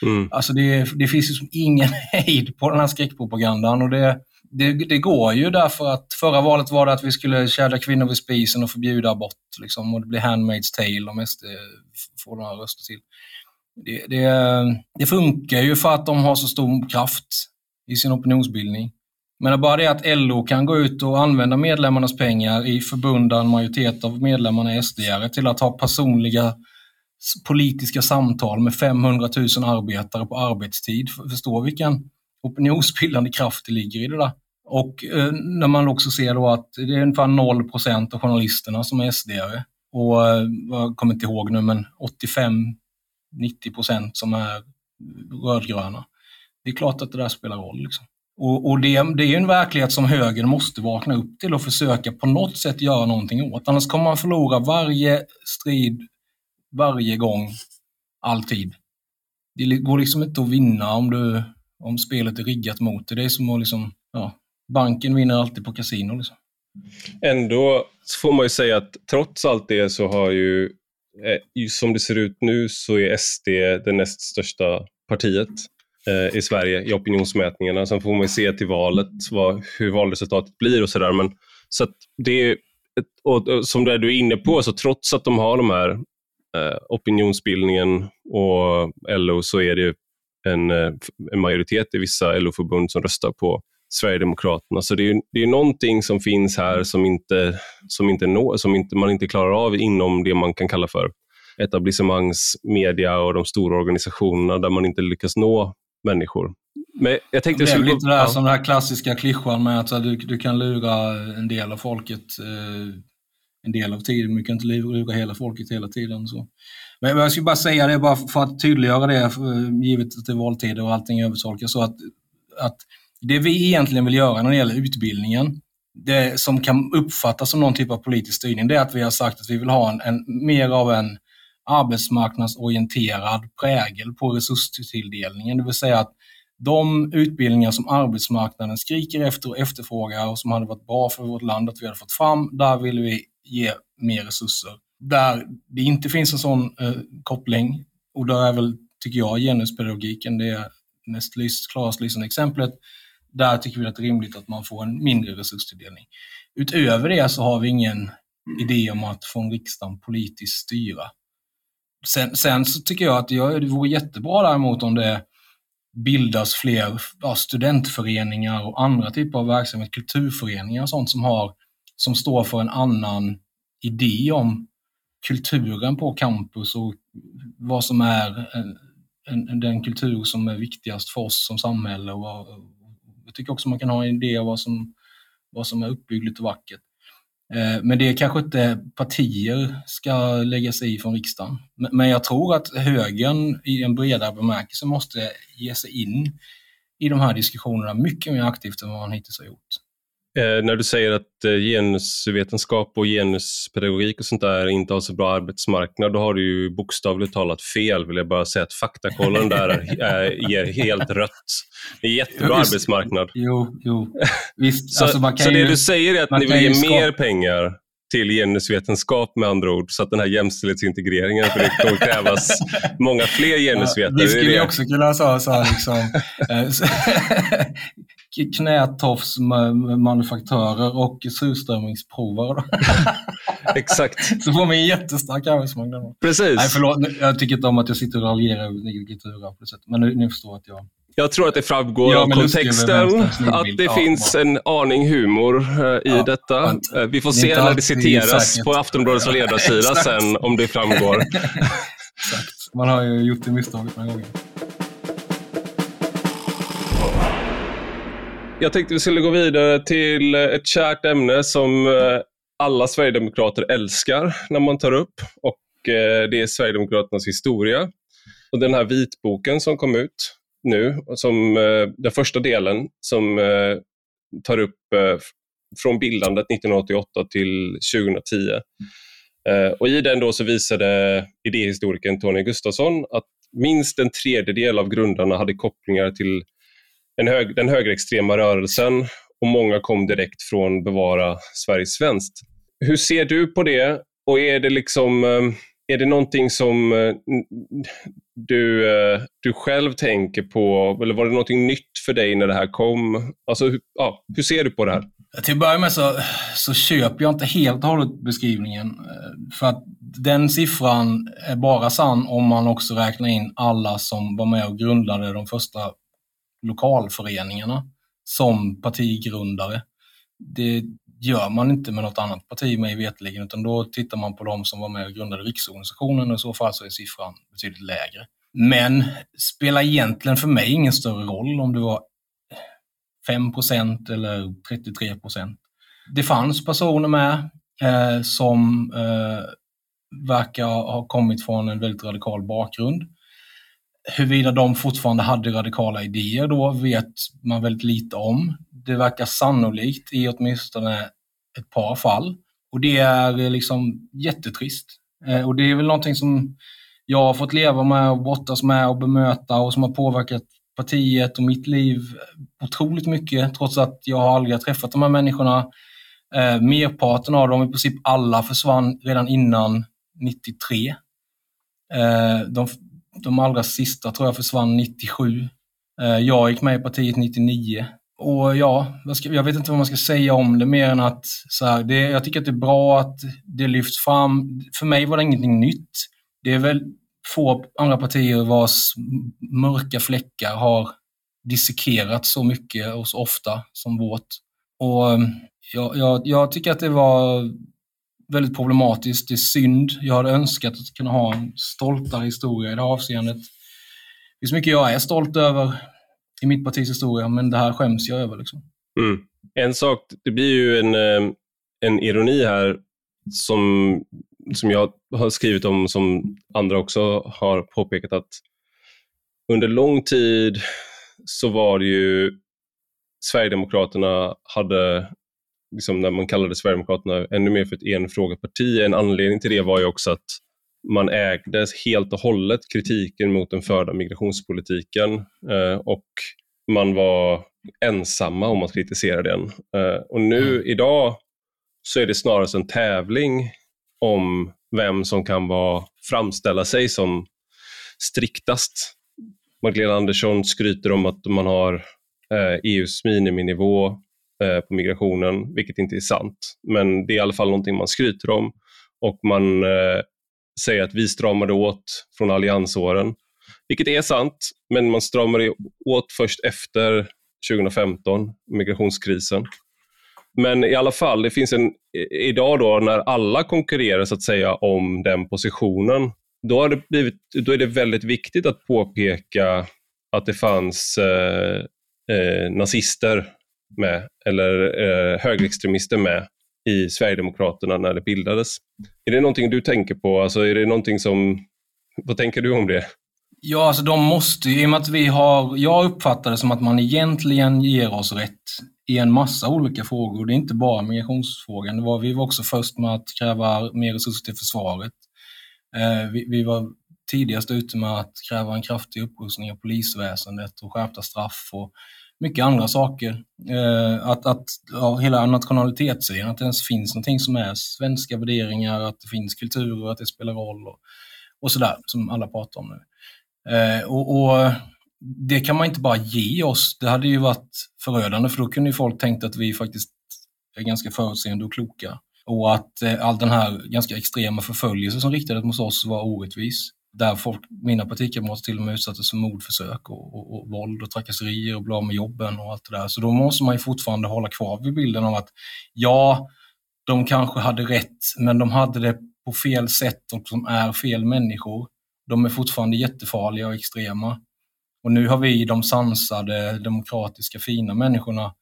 mm. Alltså det, det finns ju ingen hejd på den här skräckpropagandan och det, det, det, går ju därför att förra valet var det att vi skulle kära kvinnor vid spisen och förbjuda abort. Liksom, och det blir Handmaid's Tale om SD får några röster till. Det, det, det, funkar ju för att de har så stor kraft i sin opinionsbildning. Men bara det att LO kan gå ut och använda medlemmarnas pengar i förbund där en majoritet av medlemmarna är sd till att ha personliga politiska samtal med 500 000 arbetare på arbetstid. Förstå vilken opinionsbildande kraft det ligger i det där. Och eh, när man också ser då att det är ungefär 0% av journalisterna som är sd och eh, jag kommer inte ihåg nu, men 85 90 procent som är rödgröna. Det är klart att det där spelar roll. Liksom. Och, och det, det, är en verklighet som högern måste vakna upp till och försöka på något sätt göra någonting åt. Annars kommer man förlora varje strid, varje gång, alltid. Det går liksom inte att vinna om, du, om spelet är riggat mot dig. Det är som att liksom, ja, banken vinner alltid på kasino. Liksom. Ändå får man ju säga att trots allt det så har ju, Eh, som det ser ut nu, så är SD det näst största partiet eh, i Sverige i opinionsmätningarna. Sen får man se till valet vad, hur valresultatet blir och sådär. Så att det och, och, som det du är inne på, så trots att de har de här eh, opinionsbildningen och LO så är det en, eh, en majoritet i vissa LO-förbund som röstar på Sverigedemokraterna. Så det är, det är någonting som finns här som, inte, som, inte nå, som inte, man inte klarar av inom det man kan kalla för etablissemangsmedia och de stora organisationerna där man inte lyckas nå människor. Men jag tänkte det är lite det ja. som den här klassiska klyschan med att du, du kan lura en del av folket eh, en del av tiden, men du kan inte lura hela folket hela tiden. Så. Men jag skulle bara säga det bara för att tydliggöra det, givet att det är valtider och allting övertolkas, så att, att det vi egentligen vill göra när det gäller utbildningen, det som kan uppfattas som någon typ av politisk styrning, det är att vi har sagt att vi vill ha en, en mer av en arbetsmarknadsorienterad prägel på resurstilldelningen. Det vill säga att de utbildningar som arbetsmarknaden skriker efter och efterfrågar och som hade varit bra för vårt land att vi hade fått fram, där vill vi ge mer resurser. Där det inte finns en sån eh, koppling, och där är väl, tycker jag, genuspedagogiken det mest klarast lysande exemplet, där tycker vi att det är rimligt att man får en mindre resurstilldelning. Utöver det så har vi ingen idé om att från riksdagen politiskt styra. Sen, sen så tycker jag att det vore jättebra däremot om det bildas fler ja, studentföreningar och andra typer av verksamhet, kulturföreningar och sånt som, har, som står för en annan idé om kulturen på campus och vad som är en, en, den kultur som är viktigast för oss som samhälle. Och, vad, jag tycker också man kan ha en idé av vad som, vad som är uppbyggligt och vackert. Eh, men det kanske inte partier ska lägga sig i från riksdagen. Men jag tror att högern i en bredare bemärkelse måste ge sig in i de här diskussionerna mycket mer aktivt än vad man hittills har gjort. Eh, när du säger att eh, genusvetenskap och genuspedagogik och sånt där inte har så bra arbetsmarknad, då har du ju bokstavligt talat fel, vill jag bara säga att faktakollen där är, ger helt rött. Det är jättebra jo, arbetsmarknad. Jo, jo. Visst, så, alltså så det du säger är att ni vill ge mer pengar till genusvetenskap med andra ord, så att den här jämställdhetsintegreringen, för det kommer krävas många fler genusvetare. Ja, det skulle vi också kunna säga så här, liksom, eh, knätofsmanufaktörer och surströmmingsprovare. Exakt. Så får man en jättestark arbetsmarknad. Precis. Nej, förlåt. Jag tycker inte om att jag sitter och raljerar över det sättet. Men ni förstår att jag... Jag tror att det framgår ja, av kontexten att det ja, finns bra. en aning humor uh, i ja, detta. Uh, vi får se när det citeras på Aftonbladets ledarsida sen om det framgår. Exakt. Man har ju gjort det misstaget några gånger. Jag tänkte vi skulle gå vidare till ett kärt ämne som eh, alla Sverigedemokrater älskar när man tar upp och eh, det är Sverigedemokraternas historia. Och Den här vitboken som kom ut nu, som eh, den första delen som eh, tar upp eh, från bildandet 1988 till 2010. Och I den då så visade idéhistorikern Tony Gustafsson att minst en tredjedel av grundarna hade kopplingar till hög, den högerextrema rörelsen och många kom direkt från Bevara Sverige svenskt. Hur ser du på det och är det liksom är det någonting som du, eh, du själv tänker på eller var det någonting nytt för dig när det här kom? Alltså, ja, hur ser du på det här? Till att börja med så, så köper jag inte helt och hållet beskrivningen. Eh, för att den siffran är bara sann om man också räknar in alla som var med och grundade de första lokalföreningarna som partigrundare. Det gör man inte med något annat parti mig vetligen, utan då tittar man på de som var med och grundade riksorganisationen och i så fall så är siffran betydligt lägre. Men spelar egentligen för mig ingen större roll om det var 5% eller 33% Det fanns personer med eh, som eh, verkar ha kommit från en väldigt radikal bakgrund. Huruvida de fortfarande hade radikala idéer då vet man väldigt lite om. Det verkar sannolikt i åtminstone ett par fall. Och det är eh, liksom jättetrist. Eh, och det är väl någonting som jag har fått leva med och brottas med och bemöta och som har påverkat partiet och mitt liv otroligt mycket, trots att jag aldrig har träffat de här människorna. Eh, merparten av dem, i princip alla, försvann redan innan 93. Eh, de, de allra sista tror jag försvann 97. Eh, jag gick med i partiet 99. Och ja, jag vet inte vad man ska säga om det mer än att så här, det, jag tycker att det är bra att det lyfts fram. För mig var det ingenting nytt. Det är väl få andra partier vars mörka fläckar har dissekerats så mycket och så ofta som vårt. Och eh, jag, jag, jag tycker att det var väldigt problematiskt. Det är synd. Jag hade önskat att kunna ha en stoltare historia i det här avseendet. Det finns mycket jag är stolt över i mitt partis historia, men det här skäms jag över. Liksom. Mm. En sak, det blir ju en, eh, en ironi här som, som jag har skrivit om, som andra också har påpekat, att under lång tid så var det ju Sverigedemokraterna hade liksom när man kallade Sverigedemokraterna ännu mer för ett enfrågeparti. En anledning till det var ju också att man ägde helt och hållet kritiken mot den förda migrationspolitiken eh, och man var ensamma om att kritisera den. Eh, och nu mm. idag så är det snarare en tävling om vem som kan vara, framställa sig som striktast. Magdalena Andersson skryter om att man har eh, EUs miniminivå Eh, på migrationen, vilket inte är sant. Men det är i alla fall någonting man skryter om och man eh, att vi stramade åt från alliansåren. Vilket är sant, men man stramade åt först efter 2015, migrationskrisen. Men i alla fall, det finns en, idag då när alla konkurrerar så att säga om den positionen, då, har det blivit, då är det väldigt viktigt att påpeka att det fanns eh, eh, nazister med, eller eh, högerextremister med i Sverigedemokraterna när det bildades. Är det någonting du tänker på? Alltså, är det någonting som, vad tänker du om det? Ja, alltså de måste ju, i och med att vi har, jag uppfattar det som att man egentligen ger oss rätt i en massa olika frågor. Det är inte bara migrationsfrågan. Det var, vi var också först med att kräva mer resurser till försvaret. Eh, vi, vi, var tidigast ute med att kräva en kraftig upprustning av polisväsendet och skärpta straff och mycket andra saker. Eh, att, att ja, hela nationalitetsserien, att det ens finns någonting som är svenska värderingar, att det finns kulturer, att det spelar roll och, och sådär, som alla pratar om nu. Eh, och, och, Det kan man inte bara ge oss. Det hade ju varit förödande, för då kunde ju folk tänkt att vi faktiskt är ganska förutseende och kloka. Och att eh, all den här ganska extrema förföljelse som riktades mot oss var orättvis där folk, mina partikamrater till och med utsattes för mordförsök och, och, och våld och trakasserier och blev av med jobben och allt det där. Så då måste man ju fortfarande hålla kvar vid bilden av att ja, de kanske hade rätt, men de hade det på fel sätt och de är fel människor. De är fortfarande jättefarliga och extrema. Och nu har vi, de sansade, demokratiska, fina människorna,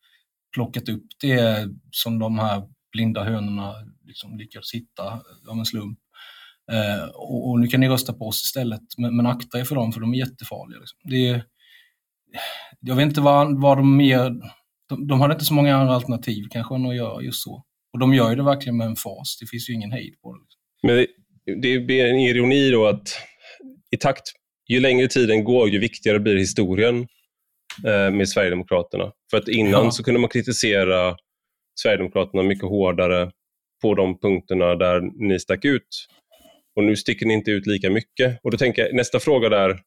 plockat upp det som de här blinda hönorna liksom lyckades hitta av en slump Eh, och, och, nu kan ni rösta på oss istället, men, men akta er för dem, för de är jättefarliga. Liksom. Det är, jag vet inte vad, vad de mer... De, de hade inte så många andra alternativ kanske än att göra just så. Och de gör ju det verkligen med en fas. Det finns ju ingen hejd på det. Liksom. Men det, det är en ironi då att i takt, ju längre tiden går, ju viktigare blir historien eh, med Sverigedemokraterna. För att innan ja. så kunde man kritisera Sverigedemokraterna mycket hårdare på de punkterna där ni stack ut. Och nu sticker ni inte ut lika mycket. Och då tänker jag, nästa fråga där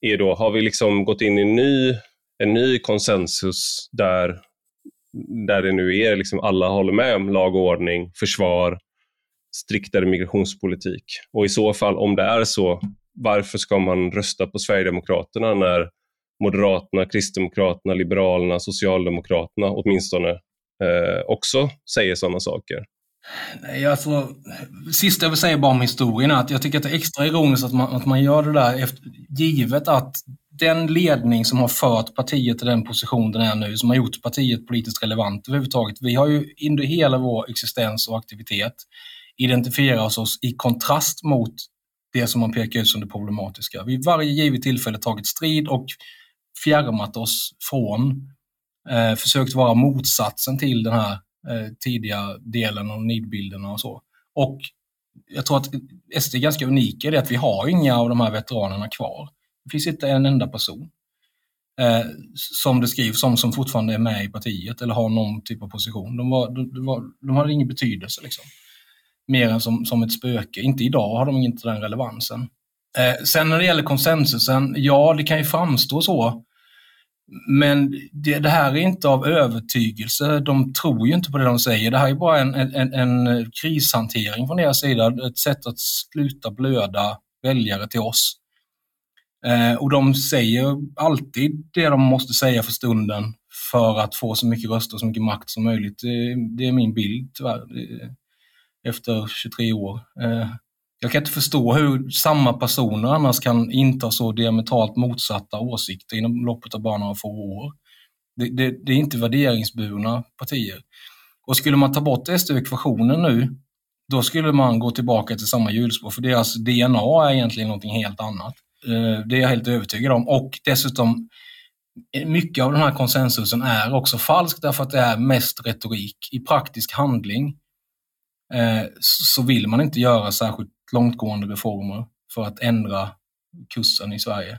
är då, har vi liksom gått in i en ny, en ny konsensus där, där det nu är liksom alla håller med om lag och ordning, försvar, striktare migrationspolitik? Och i så fall, om det är så, varför ska man rösta på Sverigedemokraterna när Moderaterna, Kristdemokraterna, Liberalerna, Socialdemokraterna åtminstone eh, också säger sådana saker? Nej, alltså, sista jag vill säga bara om historien är att jag tycker att det är extra ironiskt att man, att man gör det där efter, givet att den ledning som har fört partiet till den position den är nu, som har gjort partiet politiskt relevant överhuvudtaget. Vi har ju under hela vår existens och aktivitet identifierat oss i kontrast mot det som man pekar ut som det problematiska. Vid varje givet tillfälle tagit strid och fjärmat oss från, eh, försökt vara motsatsen till den här eh, tidiga delen och nidbilderna och så. Och jag tror att SD är ganska unika i det att vi har inga av de här veteranerna kvar. Det finns inte en enda person eh, som det skrivs om som fortfarande är med i partiet eller har någon typ av position. De, var, de, var, de hade ingen betydelse liksom. Mer än som, som ett spöke. Inte idag har de inte den relevansen. Eh, sen när det gäller konsensusen, ja det kan ju framstå så men det, det, här är inte av övertygelse. De tror ju inte på det de säger. Det här är bara en, en, en krishantering från deras sida. Ett sätt att sluta blöda väljare till oss. Eh, och de säger alltid det de måste säga för stunden för att få så mycket röster och så mycket makt som möjligt. Det, det är min bild tyvärr, eh, efter 23 år. Eh, jag kan inte förstå hur samma personer annars kan inta så diametralt motsatta åsikter inom loppet av bara några få år. Det, det, det är inte värderingsburna partier. Och skulle man ta bort SD-ekvationen nu, då skulle man gå tillbaka till samma hjulspår, för deras DNA är egentligen någonting helt annat. Eh, det är jag helt övertygad om. Och dessutom, mycket av den här konsensusen är också falsk därför att det är mest retorik. I praktisk handling eh, så vill man inte göra särskilt långtgående reformer för att ändra kursen i Sverige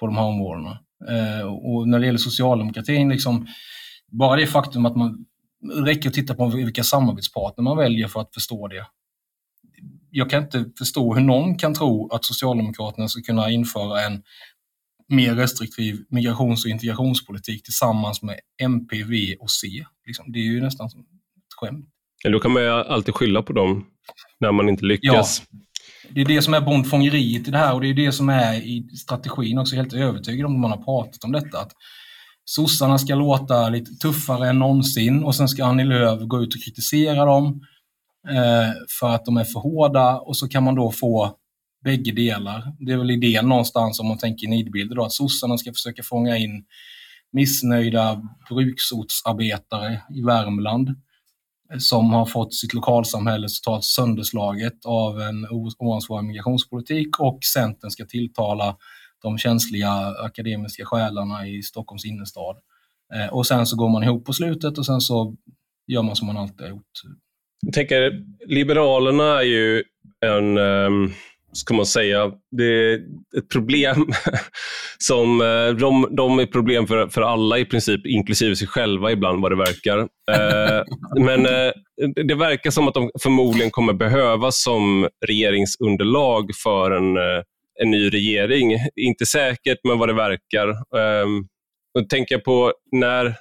på de här områdena. Eh, och när det gäller socialdemokratin, liksom, bara det faktum att man räcker att titta på vilka samarbetspartner man väljer för att förstå det. Jag kan inte förstå hur någon kan tro att Socialdemokraterna ska kunna införa en mer restriktiv migrations och integrationspolitik tillsammans med MP, V och C. Liksom, det är ju nästan som ett skämt. Eller då kan man ju alltid skylla på dem när man inte lyckas. Ja. Det är det som är bondfångeriet i det här och det är det som är i strategin också, helt övertygad om man har pratat om detta. Att sossarna ska låta lite tuffare än någonsin och sen ska Annie Lööf gå ut och kritisera dem eh, för att de är för hårda och så kan man då få bägge delar. Det är väl idén någonstans om man tänker nidbilder då, att sossarna ska försöka fånga in missnöjda bruksortsarbetare i Värmland som har fått sitt lokalsamhälle totalt sönderslaget av en oansvarig migrationspolitik och Centern ska tilltala de känsliga akademiska själarna i Stockholms innerstad. Eh, och sen så går man ihop på slutet och sen så gör man som man alltid har gjort. Jag tänker, Liberalerna är ju en um ska man säga, det är ett problem som eh, de, de är problem för, för alla i princip, inklusive sig själva ibland vad det verkar. Eh, men eh, det verkar som att de förmodligen kommer behövas som regeringsunderlag för en, en ny regering. Inte säkert, men vad det verkar. Ehm, då tänker jag på när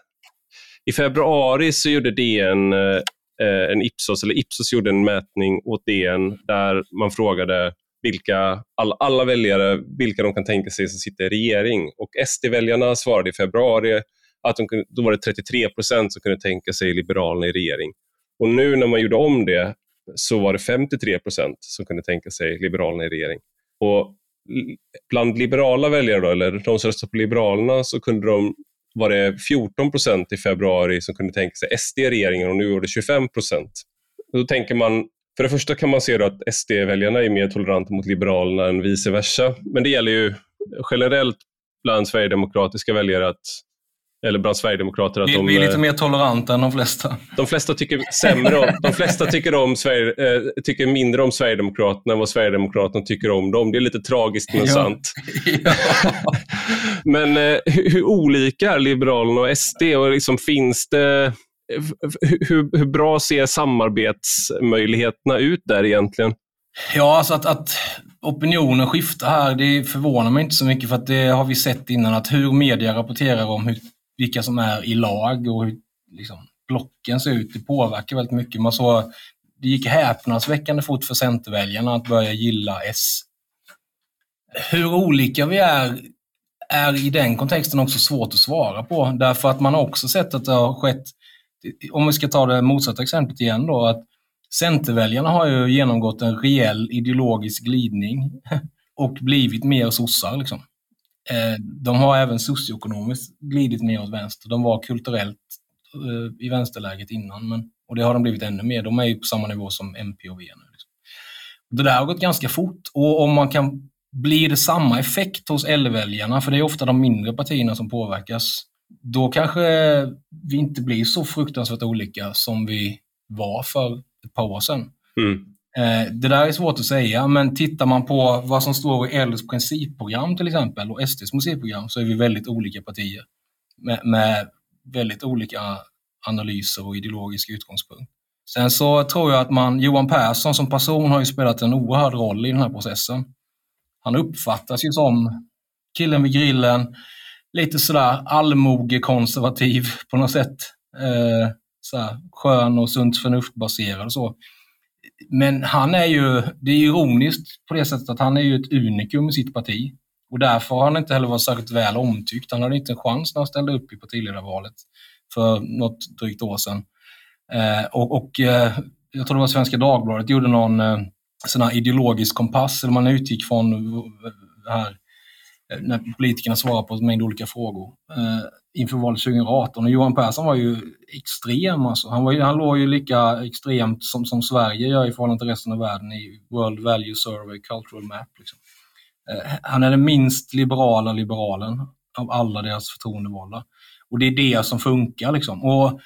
i februari så gjorde DN en Ipsos, eller Ipsos gjorde en mätning åt DN där man frågade vilka, all, alla väljare, vilka de kan tänka sig som sitter i regering. Och SD-väljarna svarade i februari att de, då var det 33 procent som kunde tänka sig Liberalerna i regering. Och nu när man gjorde om det så var det 53 procent som kunde tänka sig Liberalerna i regering. Och bland liberala väljare, då, eller de som röstade på Liberalerna, så kunde de, var det 14 procent i februari som kunde tänka sig SD i regeringen och nu var det 25 procent. Då tänker man, för det första kan man se att SD-väljarna är mer toleranta mot Liberalerna än vice versa. Men det gäller ju generellt bland sverigedemokratiska väljare att eller bland sverigedemokrater. Att vi, de, vi är lite mer toleranta än de flesta. De flesta tycker sämre om, de flesta tycker, om Sverige, äh, tycker mindre om Sverigedemokraterna än vad Sverigedemokraterna tycker om dem. Det är lite tragiskt men ja. sant. Ja. men äh, hur, hur, olika är Liberalerna och SD? Och liksom, finns det Eh, hur, hur bra ser samarbetsmöjligheterna ut där egentligen? Ja, alltså att, att opinionen skiftar här, det förvånar mig inte så mycket för att det har vi sett innan att hur media rapporterar om hur, vilka som är i lag och hur liksom, blocken ser ut, det påverkar väldigt mycket. Man såg, det gick häpnadsväckande fort för Centerväljarna att börja gilla S. Hur olika vi är är i den kontexten också svårt att svara på, därför att man har också sett att det har skett om vi ska ta det motsatta exemplet igen då, att Centerväljarna har ju genomgått en rejäl ideologisk glidning och blivit mer sossar. Liksom. Eh, de har även socioekonomiskt glidit mer åt vänster. De var kulturellt eh, i vänsterläget innan, men, och det har de blivit ännu mer. De är ju på samma nivå som MP och V nu. Liksom. Det där har gått ganska fort och om man kan blir det samma effekt hos L-väljarna, för det är ofta de mindre partierna som påverkas, då kanske vi inte blir så fruktansvärt olika som vi var för ett par år sedan. Mm. Eh, det där är svårt att säga, men tittar man på vad som står i Ls principprogram till exempel och SDs principprogram så är vi väldigt olika partier med, med väldigt olika analyser och ideologisk utgångspunkt. Sen så tror jag att man, Johan Persson som person har ju spelat en oerhörd roll i den här processen. Han uppfattas ju som killen vid grillen, lite sådär allmogekonservativ på något sätt. Eh, sådär, skön och sunt förnuft baserad och så. Men han är ju, det är ironiskt på det sättet att han är ju ett unikum i sitt parti. Och därför har han inte heller varit särskilt väl omtyckt. Han hade inte en chans när han ställde upp i partiledarvalet för något drygt år sedan. Eh, och, och eh, jag tror det var Svenska Dagbladet gjorde någon eh, sån här ideologisk kompass, eller man utgick från det här Eh, när politikerna svarar på en mängd olika frågor eh, inför valet 2018. Och Johan Persson var ju extrem. Alltså. Han, var ju, han låg ju lika extremt som, som Sverige gör i förhållande till resten av världen i World Value Survey Cultural Map. Liksom. Eh, han är den minst liberala liberalen av alla deras förtroendevalda. Och det är det som funkar. Liksom. Och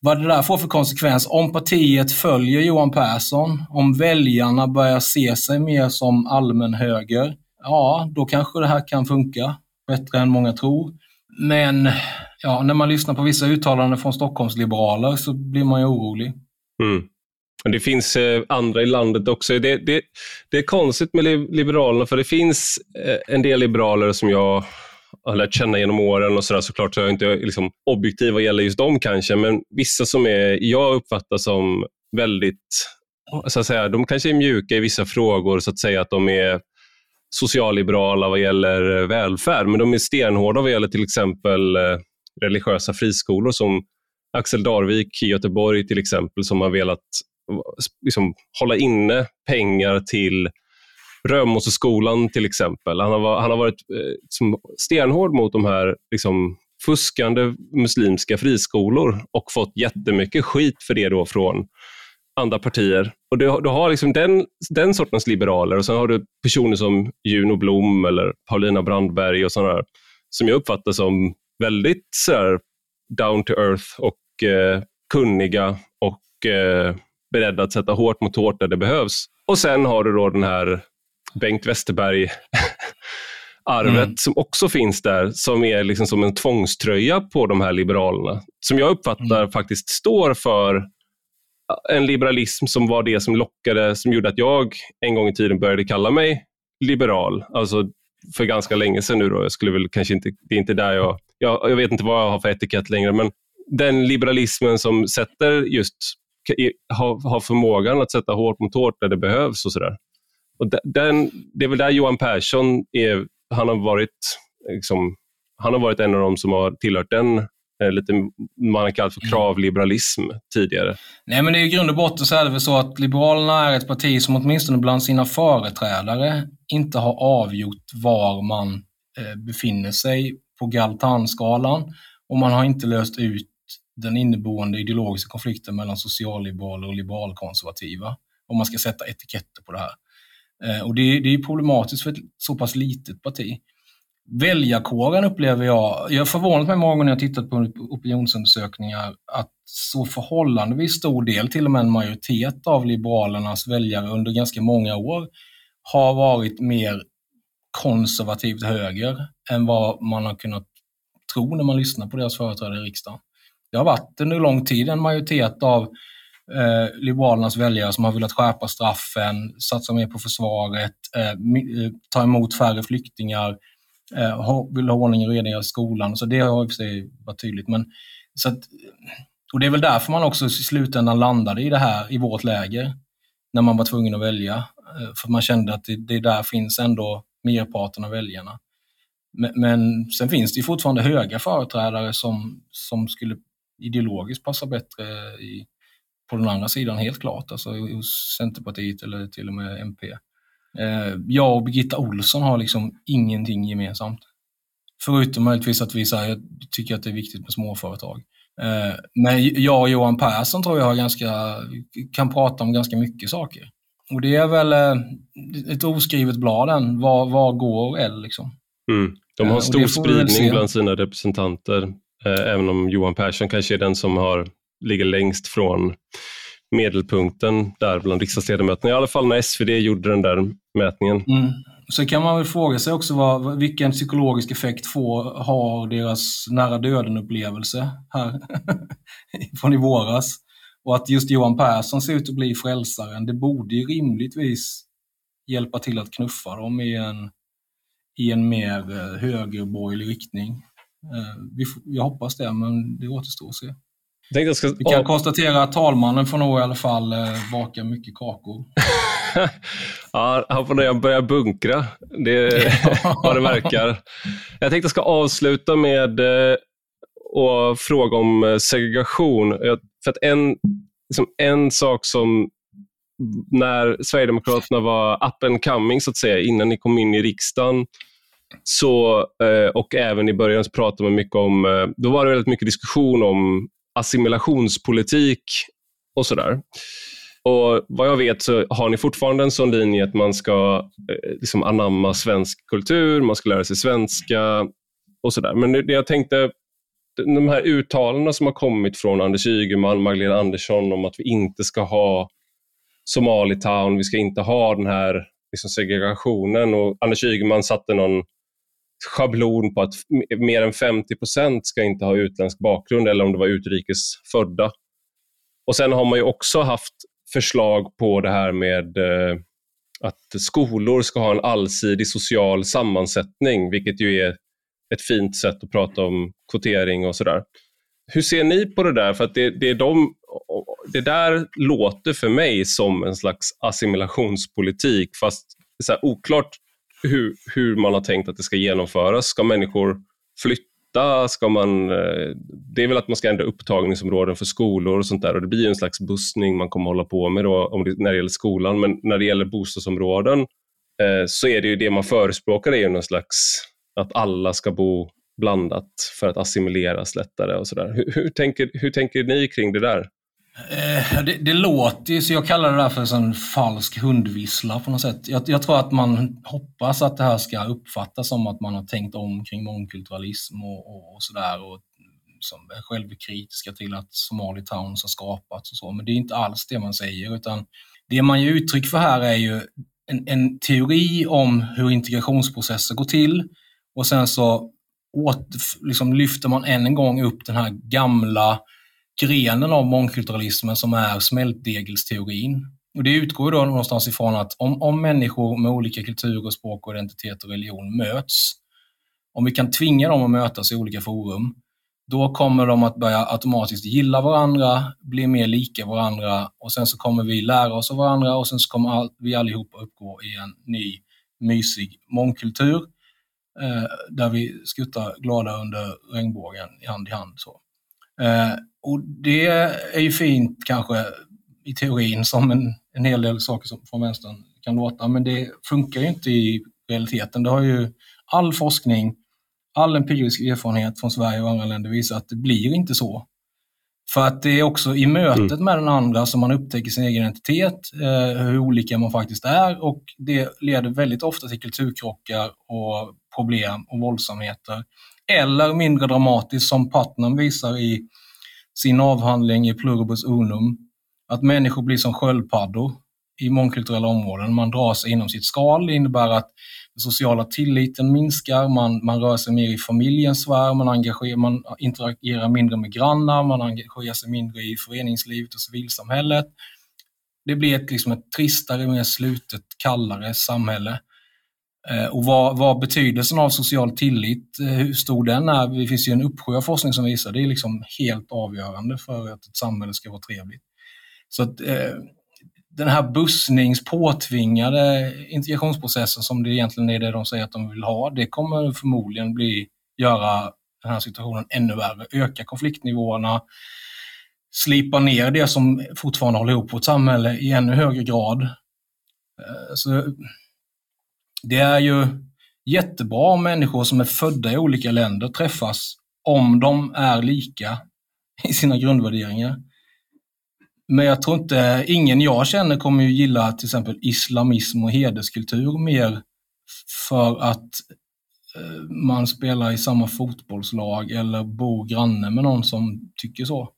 vad det där får för konsekvens, om partiet följer Johan Persson, om väljarna börjar se sig mer som allmän höger, ja, då kanske det här kan funka bättre än många tror. Men ja, när man lyssnar på vissa uttalanden från Stockholmsliberaler så blir man ju orolig. Mm. Det finns eh, andra i landet också. Det, det, det är konstigt med Liberalerna, för det finns eh, en del liberaler som jag har lärt känna genom åren och sådär såklart, så jag är inte liksom, objektiv vad gäller just dem kanske, men vissa som är, jag uppfattar som väldigt så att säga, de kanske är mjuka i vissa frågor, så att säga att de är socialliberala vad gäller eh, välfärd, men de är stenhårda vad gäller till exempel eh, religiösa friskolor som Axel Darvik i Göteborg till exempel, som har velat eh, liksom, hålla inne pengar till Römosseskolan till exempel. Han har, han har varit eh, stenhård mot de här liksom, fuskande muslimska friskolor och fått jättemycket skit för det då från andra partier. Och du, du har liksom den, den sortens liberaler och sen har du personer som Juno Blom eller Paulina Brandberg och sådana som jag uppfattar som väldigt så down to earth och eh, kunniga och eh, beredda att sätta hårt mot hårt där det behövs. Och sen har du då den här Bengt Westerberg arvet mm. som också finns där, som är liksom som en tvångströja på de här liberalerna. Som jag uppfattar mm. faktiskt står för en liberalism som var det som lockade, som gjorde att jag en gång i tiden började kalla mig liberal. Alltså för ganska länge sedan nu. Då. Jag skulle väl kanske inte, det är inte där jag, jag, jag vet inte vad jag har för etikett längre, men den liberalismen som sätter just, har, har förmågan att sätta hårt mot hårt där det behövs och sådär. Och den, det är väl där Johan Persson är, han har varit liksom, han har varit en av dem som har tillhört den lite man kallat för mm. kravliberalism tidigare. Nej, men det är i grund och botten så är det väl så att Liberalerna är ett parti som åtminstone bland sina företrädare inte har avgjort var man eh, befinner sig på Galtanskalan och man har inte löst ut den inneboende ideologiska konflikten mellan socialliberaler och liberalkonservativa, om man ska sätta etiketter på det här. Eh, och det är problematiskt för ett så pass litet parti. Väljarkåren upplever jag, jag har förvånat mig många gånger när jag tittat på opinionsundersökningar, att så förhållandevis stor del, till och med en majoritet av Liberalernas väljare under ganska många år har varit mer konservativt höger än vad man har kunnat tro när man lyssnar på deras företrädare i riksdagen. Det har varit under lång tid en majoritet av eh, Liberalernas väljare som har velat skärpa straffen, satsa mer på försvaret, eh, eh ta emot färre flyktingar, eh, vill ha ordning och reda i skolan. Så det har i och för sig varit tydligt. Men, så att, och det är väl därför man också i slutändan landade i det här, i vårt läger, när man var tvungen att välja. Eh, för man kände att det, det där finns ändå merparten av väljarna. Men, men sen finns det fortfarande höga företrädare som, som skulle ideologiskt passa bättre i, på den andra sidan, helt klart. Alltså hos Centerpartiet eller till och med MP. Eh, jag och Birgitta Olsson har liksom ingenting gemensamt. Förutom möjligtvis att vi här, tycker att det är viktigt med småföretag. Eh, men jag och Johan Persson tror jag har ganska, kan prata om ganska mycket saker. Och det är väl eh, ett oskrivet blad än. Var, var går L liksom? Mm. De har stor spridning bland sina representanter, även om Johan Persson kanske är den som har, ligger längst från medelpunkten där bland riksdagsledamöterna, i alla fall när SvD gjorde den där mätningen. Mm. Så kan man väl fråga sig också vad, vilken psykologisk effekt får, har deras nära döden-upplevelse här från i våras. Och att just Johan Persson ser ut att bli frälsaren, det borde ju rimligtvis hjälpa till att knuffa dem i en, i en mer eh, högerborgerlig riktning. Eh, vi, jag hoppas det, men det återstår att se. Vi kan konstatera att talmannen får nog i alla fall eh, baka mycket kakor. ja, han får nog börja bunkra. Det vad det verkar. Jag tänkte jag ska avsluta med eh, att fråga om eh, segregation. För att en, liksom en sak som när Sverigedemokraterna var up and coming, så att säga, innan ni kom in i riksdagen, så, eh, och även i början så pratade man mycket om, eh, då var det väldigt mycket diskussion om assimilationspolitik och sådär. Och Vad jag vet så har ni fortfarande en sån linje att man ska eh, liksom anamma svensk kultur, man ska lära sig svenska och sådär. Men det jag tänkte, de här uttalandena som har kommit från Anders Ygeman, Magdalena Andersson om att vi inte ska ha Somalitown, vi ska inte ha den här liksom segregationen och Anders Ygeman satte någon schablon på att mer än 50 procent ska inte ha utländsk bakgrund eller om det var utrikes födda. Och Sen har man ju också haft förslag på det här med eh, att skolor ska ha en allsidig social sammansättning, vilket ju är ett fint sätt att prata om kvotering och sådär. Hur ser ni på det där? För att det, det är de, det där låter för mig som en slags assimilationspolitik, fast så här, oklart hur, hur man har tänkt att det ska genomföras. Ska människor flytta? Ska man, eh, det är väl att man ska ändra upptagningsområden för skolor och sånt där och det blir en slags bussning man kommer hålla på med då, om det, när det gäller skolan. Men när det gäller bostadsområden eh, så är det ju det man förespråkar är ju någon slags att alla ska bo blandat för att assimileras lättare och sådär. Hur, hur, tänker, hur tänker ni kring det där? Eh, det, det, låter ju, så jag kallar det där för en falsk hundvissla på något sätt. Jag, jag, tror att man hoppas att det här ska uppfattas som att man har tänkt om kring mångkulturalism och, och, och sådär och som är självkritiska till att Somali Towns har skapats och så, men det är inte alls det man säger, utan det man ger uttryck för här är ju en, en teori om hur integrationsprocesser går till och sen så åter, liksom lyfter man än en gång upp den här gamla grenen av mångkulturalismen som är smältdegelsteorin. Och det utgår då någonstans ifrån att om, om människor med olika kulturer, språk, och identitet och religion möts, om vi kan tvinga dem att mötas i olika forum, då kommer de att börja automatiskt gilla varandra, bli mer lika varandra och sen så kommer vi lära oss av varandra och sen så kommer all, vi allihopa uppgå i en ny mysig mångkultur eh, där vi skuttar glada under regnbågen hand i hand. Så. Eh, och det är ju fint kanske i teorin som en, en hel del saker som från vänstern kan låta, men det funkar ju inte i realiteten. Det har ju all forskning, all empirisk erfarenhet från Sverige och andra länder visat att det blir inte så. För att det är också i mötet mm. med den andra som man upptäcker sin egen identitet, eh, hur olika man faktiskt är och det leder väldigt ofta till kulturkrockar och problem och våldsamheter. Eller mindre dramatiskt som Putnam visar i sin avhandling i Pluribus Unum, att människor blir som sköldpaddor i mångkulturella områden. Man drar sig inom sitt skal. Det innebär att den sociala tilliten minskar, man, man rör sig mer i familjens sfär, man, engagerar, man interagerar mindre med grannar, man engagerar sig mindre i föreningslivet och civilsamhället. Det blir ett, liksom ett tristare, mer slutet, kallare samhälle. Eh, och vad, vad, betydelsen av social tillit, eh, hur stor den är, det finns ju en uppsjö av forskning som visar det är liksom helt avgörande för att ett samhälle ska vara trevligt. Så att, eh, den här bussnings påtvingade integrationsprocessen som det egentligen är det de säger att de vill ha, det kommer förmodligen bli, göra den här situationen ännu värre, öka konfliktnivåerna, slipa ner det som fortfarande håller ihop vårt samhälle i ännu högre grad. Eh, så det är ju jättebra om människor som är födda i olika länder träffas om de är lika i sina grundvärderingar. Men jag tror inte, ingen jag känner kommer ju gilla till exempel islamism och hederskultur mer för att eh, man spelar i samma fotbollslag eller bor granne med någon som tycker så.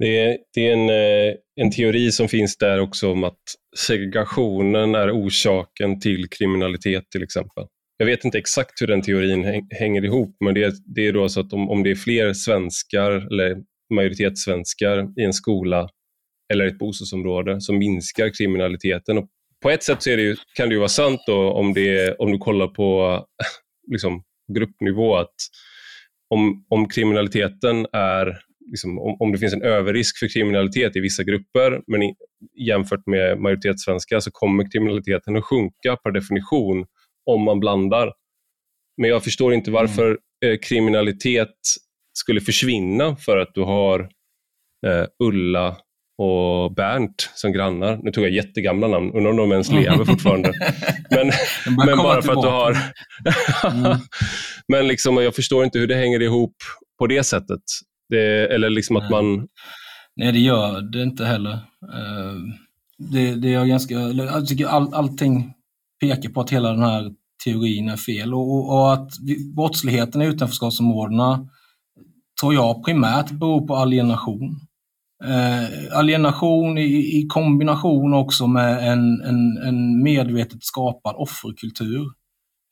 Det är, det är en, eh, en teori som finns där också om att segregationen är orsaken till kriminalitet till exempel. Jag vet inte exakt hur den teorin hänger ihop, men det är, det är då så att om, om det är fler svenskar eller majoritetssvenskar i en skola eller ett bostadsområde så minskar kriminaliteten. Och på ett sätt så det ju, kan det ju vara sant då, om, det, om du kollar på liksom, gruppnivå att om, om kriminaliteten är liksom, om, om, det finns en överrisk för kriminalitet i vissa grupper, men i, jämfört med majoritetssvenskar så kommer kriminaliteten att sjunka per definition om man blandar. Men jag förstår inte varför mm. eh, kriminalitet skulle försvinna för att du har eh, Ulla och Bernt som grannar. Nu tog jag jättegamla namn, undrar om de ens lever fortfarande. men, men bara för att du har... mm. Men liksom, jag förstår inte hur det hänger ihop på det sättet. Det, eller liksom att man... Nej, det gör det inte heller. Eh, det, det är ganska, jag tycker all, allting pekar på att hela den här teorin är fel och, och att brottsligheten i utanförskapsområdena tror jag primärt beror på alienation. Eh, alienation i, i, kombination också med en, en, en medvetet skapad offerkultur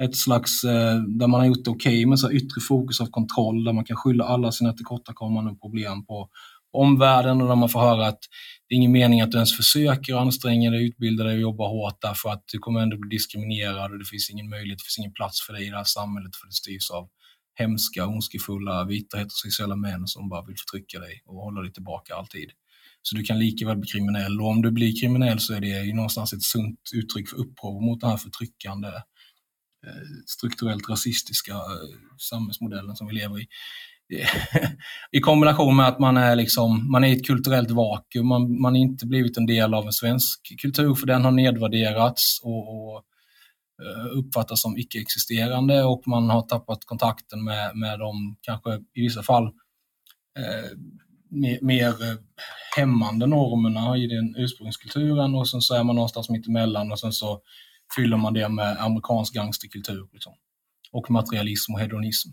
ett slags, eh, där man har gjort det okej okay med så yttre fokus av kontroll, där man kan skylla alla sina tillkortakommanden och problem på omvärlden och där man får höra att det är ingen mening att du ens försöker anstränga dig, utbilda dig och jobba hårt därför att du kommer ändå bli diskriminerad och det finns ingen möjlighet, det finns ingen plats för dig i det här samhället för det styrs av hemska, ondskefulla, vita heterosexuella män som bara vill förtrycka dig och hålla dig tillbaka alltid. Så du kan lika väl bli kriminell. Och om du blir kriminell så är det ju någonstans ett sunt uttryck för uppror mot den här förtryckande, eh, Eh, strukturellt rasistiska eh, samhällsmodellen som vi lever i. I kombination med att man är, liksom, man är i ett kulturellt vakuum. Man, man har inte blivit en del av en svensk kultur för den har nedvärderats och, och eh, uppfattas som icke-existerande och man har tappat kontakten med, med de, kanske i vissa fall, eh, mer, mer hämmande normerna i den ursprungskulturen och sen så är man någonstans mitt emellan och sen så fyller man det med amerikansk gangsterkultur liksom. och materialism och hedonism.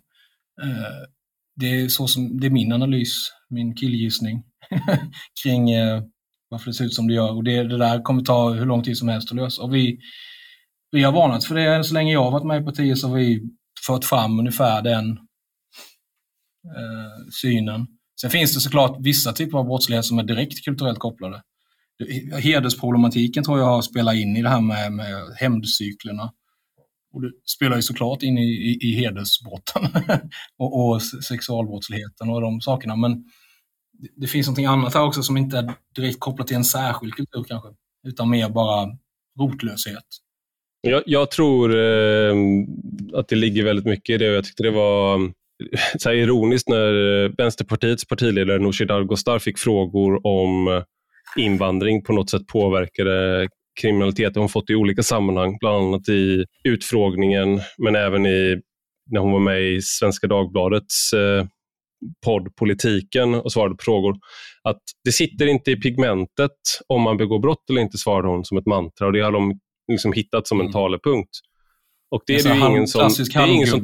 Eh, det, är så som, det är min analys, min killgissning kring eh, varför det ser ut som det gör. Och det, det där kommer ta hur lång tid som helst att lösa. Och vi, vi har varnat för det. Så länge jag har varit med i partiet så har vi fört fram ungefär den eh, synen. Sen finns det såklart vissa typer av brottslighet som är direkt kulturellt kopplade. Hedersproblematiken tror jag har spelat in i det här med, med hämndcyklerna. Och det spelar ju såklart in i, i, i hedersbrotten och, och sexualbrottsligheten och de sakerna. Men det, det finns något annat här också som inte är direkt kopplat till en särskild kultur kanske, utan mer bara rotlöshet. Jag, jag tror eh, att det ligger väldigt mycket i det och jag tyckte det var ehm, så ironiskt när eh, Vänsterpartiets partiledare Nooshi Dadgostar fick frågor om eh, invandring på något sätt påverkade kriminaliteten hon fått i olika sammanhang, bland annat i utfrågningen men även i, när hon var med i Svenska Dagbladets eh, podd Politiken och svarade på frågor. Att det sitter inte i pigmentet om man begår brott eller inte, svarade hon som ett mantra och det har de liksom hittat som en mm. talepunkt. Och det är det ju ingen som... Det är ingen som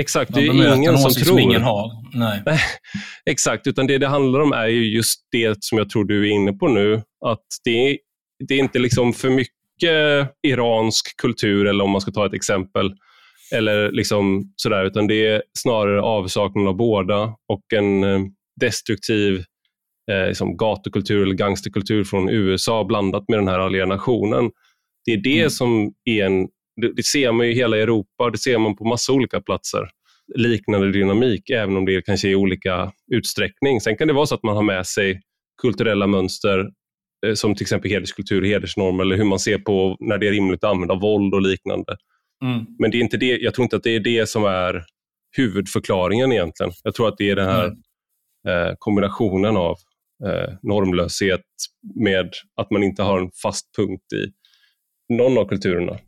Exakt, det är ingen som tror. Som ingen har. Nej. Exakt, utan det det handlar om är ju just det som jag tror du är inne på nu. Att det är, det är inte liksom för mycket iransk kultur, eller om man ska ta ett exempel, eller liksom sådär, utan det är snarare avsaknaden av båda och en eh, destruktiv eh, liksom gatukultur eller gangsterkultur från USA blandat med den här alienationen. Det är det mm. som är en det, det, ser man i hela Europa, det ser man på massa olika platser. Liknande dynamik, även om det kanske är i olika utsträckning. Sen kan det vara så att man har med sig kulturella mönster eh, som till exempel hederskultur, hedersnormer eller hur man ser på när det är rimligt att använda våld och liknande. Mm. Men det är inte det, jag tror inte att det är det som är huvudförklaringen egentligen. Jag tror att det är den här mm. eh, kombinationen av eh, normlöshet med att man inte har en fast punkt i någon av kulturerna.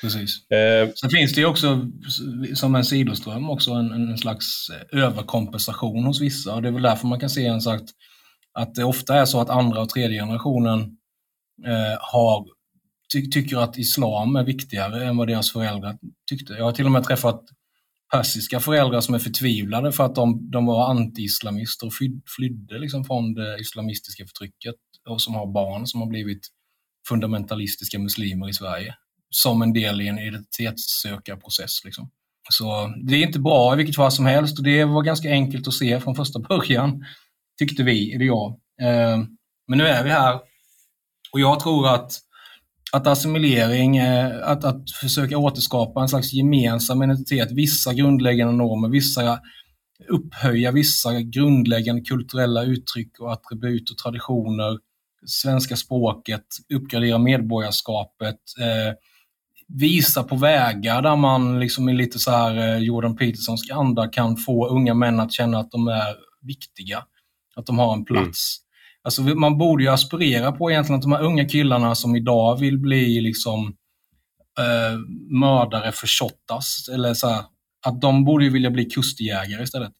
Precis. Eh, Sen finns det ju också som en sidoström också en, en slags överkompensation hos vissa och det är väl därför man kan se en sagt att det ofta är så att andra och tredje generationen eh, har, ty tycker att islam är viktigare än vad deras föräldrar tyckte. Jag har till och med träffat persiska föräldrar som är förtvivlade för att de, de var anti-islamister och flydde liksom från det islamistiska förtrycket och som har barn som har blivit fundamentalistiska muslimer i Sverige som en del i en identitetssökarprocess. Liksom. Så det är inte bra i vilket fall som helst och det var ganska enkelt att se från första början, tyckte vi, eller jag. Eh, men nu är vi här och jag tror att, att assimilering, eh, att, att försöka återskapa en slags gemensam identitet, vissa grundläggande normer, vissa upphöja vissa grundläggande kulturella uttryck och attribut och traditioner, svenska språket, uppgradera medborgarskapet, eh, visa på vägar där man liksom i lite så här eh, Jordan Petersonsk anda kan få unga män att känna att de är viktiga, att de har en plats. Mm. Alltså man borde ju aspirera på egentligen att de här unga killarna som idag vill bli liksom eh, mördare för shottas, eller så här, att de borde ju vilja bli kustjägare istället.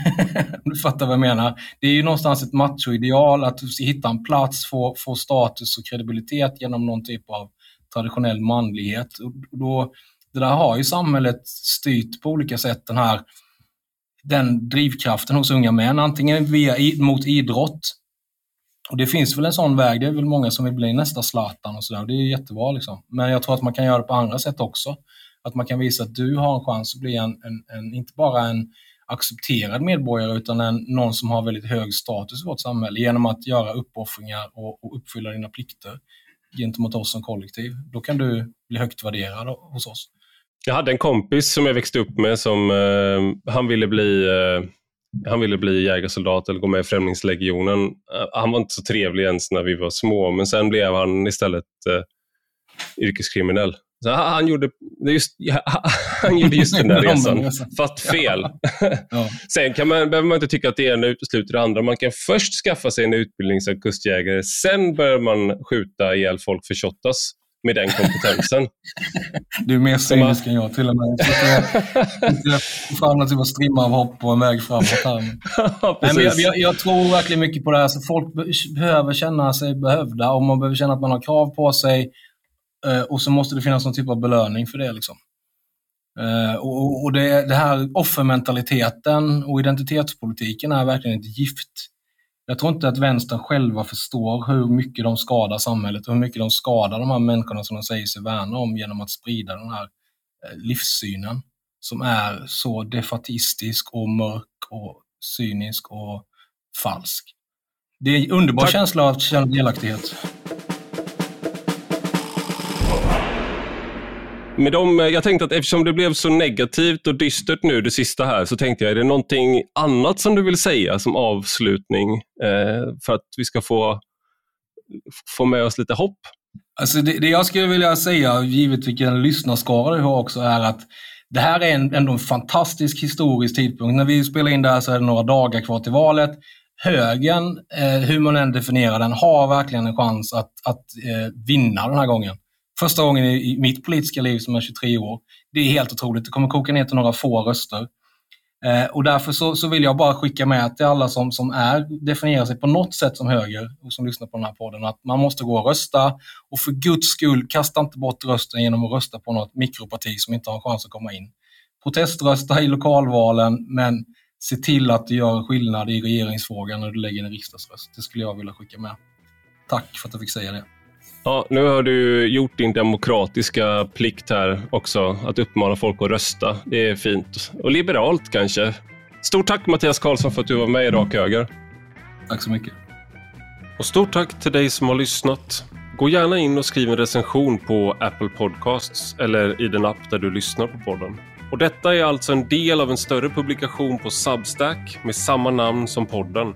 du fattar vad jag menar. Det är ju någonstans ett machoideal att hitta en plats, få, få status och kredibilitet genom någon typ av traditionell manlighet. Och då, det där har ju samhället styrt på olika sätt, den här den drivkraften hos unga män, antingen via, mot idrott. Och Det finns väl en sån väg, det är väl många som vill bli nästa Zlatan och sådär, det är jättebra. Liksom. Men jag tror att man kan göra det på andra sätt också. Att man kan visa att du har en chans att bli en, en, en inte bara en accepterad medborgare utan en, någon som har väldigt hög status i vårt samhälle genom att göra uppoffringar och, och uppfylla dina plikter gentemot oss som kollektiv. Då kan du bli högt värderad hos oss. Jag hade en kompis som jag växte upp med som eh, han ville bli eh, Han ville bli jägarsoldat eller gå med i Främlingslegionen. Eh, han var inte så trevlig ens när vi var små, men sen blev han istället eh, yrkeskriminell. Så han, gjorde, just, han gjorde just den där resan, fast fel. Ja. Sen kan man, behöver man inte tycka att det ena utesluter det andra. Man kan först skaffa sig en utbildning som kustjägare, sen börjar man skjuta ihjäl folk för shottas med den kompetensen. Du är mer cynisk än jag till och med. Jag fram typ strimma av hopp och en väg framåt här. ja, Nej, men jag, jag, jag, tror verkligen mycket på det här. Så folk behöver känna sig behövda och man behöver känna att man har krav på sig. Eh, och så måste det finnas någon typ av belöning för det. Liksom. Eh, och, och det, det här offermentaliteten och identitetspolitiken är verkligen ett gift jag tror inte att vänstern själva förstår hur mycket de skadar samhället och hur mycket de skadar de här människorna som de säger sig värna om genom att sprida den här eh, livssynen som är så defatistisk och mörk och cynisk och falsk. Det är en underbar Tack. känsla av att känna delaktighet. Med dem, eh, jag tänkte att eftersom det blev så negativt och dystert nu det sista här så tänkte jag, är det någonting annat som du vill säga som avslutning eh, för att vi ska få, få med oss lite hopp? Alltså det, det jag skulle vilja säga, givet vilken lyssnarskara du har också, är att det här är en, ändå en fantastisk historisk tidpunkt. När vi spelar in det här så är det några dagar kvar till valet. Högern, eh, hur man än definierar den, har verkligen en chans att, att eh, vinna den här gången första gången i mitt politiska liv som är 23 år. Det är helt otroligt. Det kommer koka ner till några få röster. Eh, och därför så, så, vill jag bara skicka med till alla som, som är, definierar sig på något sätt som höger och som lyssnar på den här podden att man måste gå och rösta. Och för guds skull, kasta inte bort rösten genom att rösta på något mikroparti som inte har en chans att komma in. Proteströsta i lokalvalen, men se till att du gör skillnad i regeringsfrågan när du lägger en riksdagsröst. Det skulle jag vilja skicka med. Tack för att jag fick säga det. Ja, nu har du gjort din demokratiska plikt här också, att uppmana folk att rösta. Det är fint. Och liberalt kanske. Stort tack Mattias Karlsson för att du var med i Rak Höger. Tack så mycket. Och stort tack till dig som har lyssnat. Gå gärna in och skriv en recension på Apple Podcasts eller i den app där du lyssnar på podden. Och detta är alltså en del av en större publikation på Substack med samma namn som podden.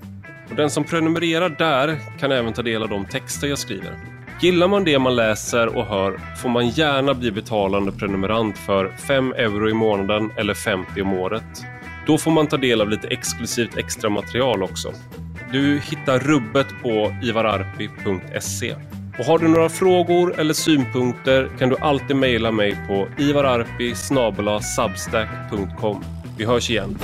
Och den som prenumererar där kan även ta del av de texter jag skriver. Gillar man det man läser och hör får man gärna bli betalande prenumerant för 5 euro i månaden eller 50 om året. Då får man ta del av lite exklusivt extra material också. Du hittar rubbet på ivararpi.se. Och har du några frågor eller synpunkter kan du alltid mejla mig på ivararpi Vi hörs igen.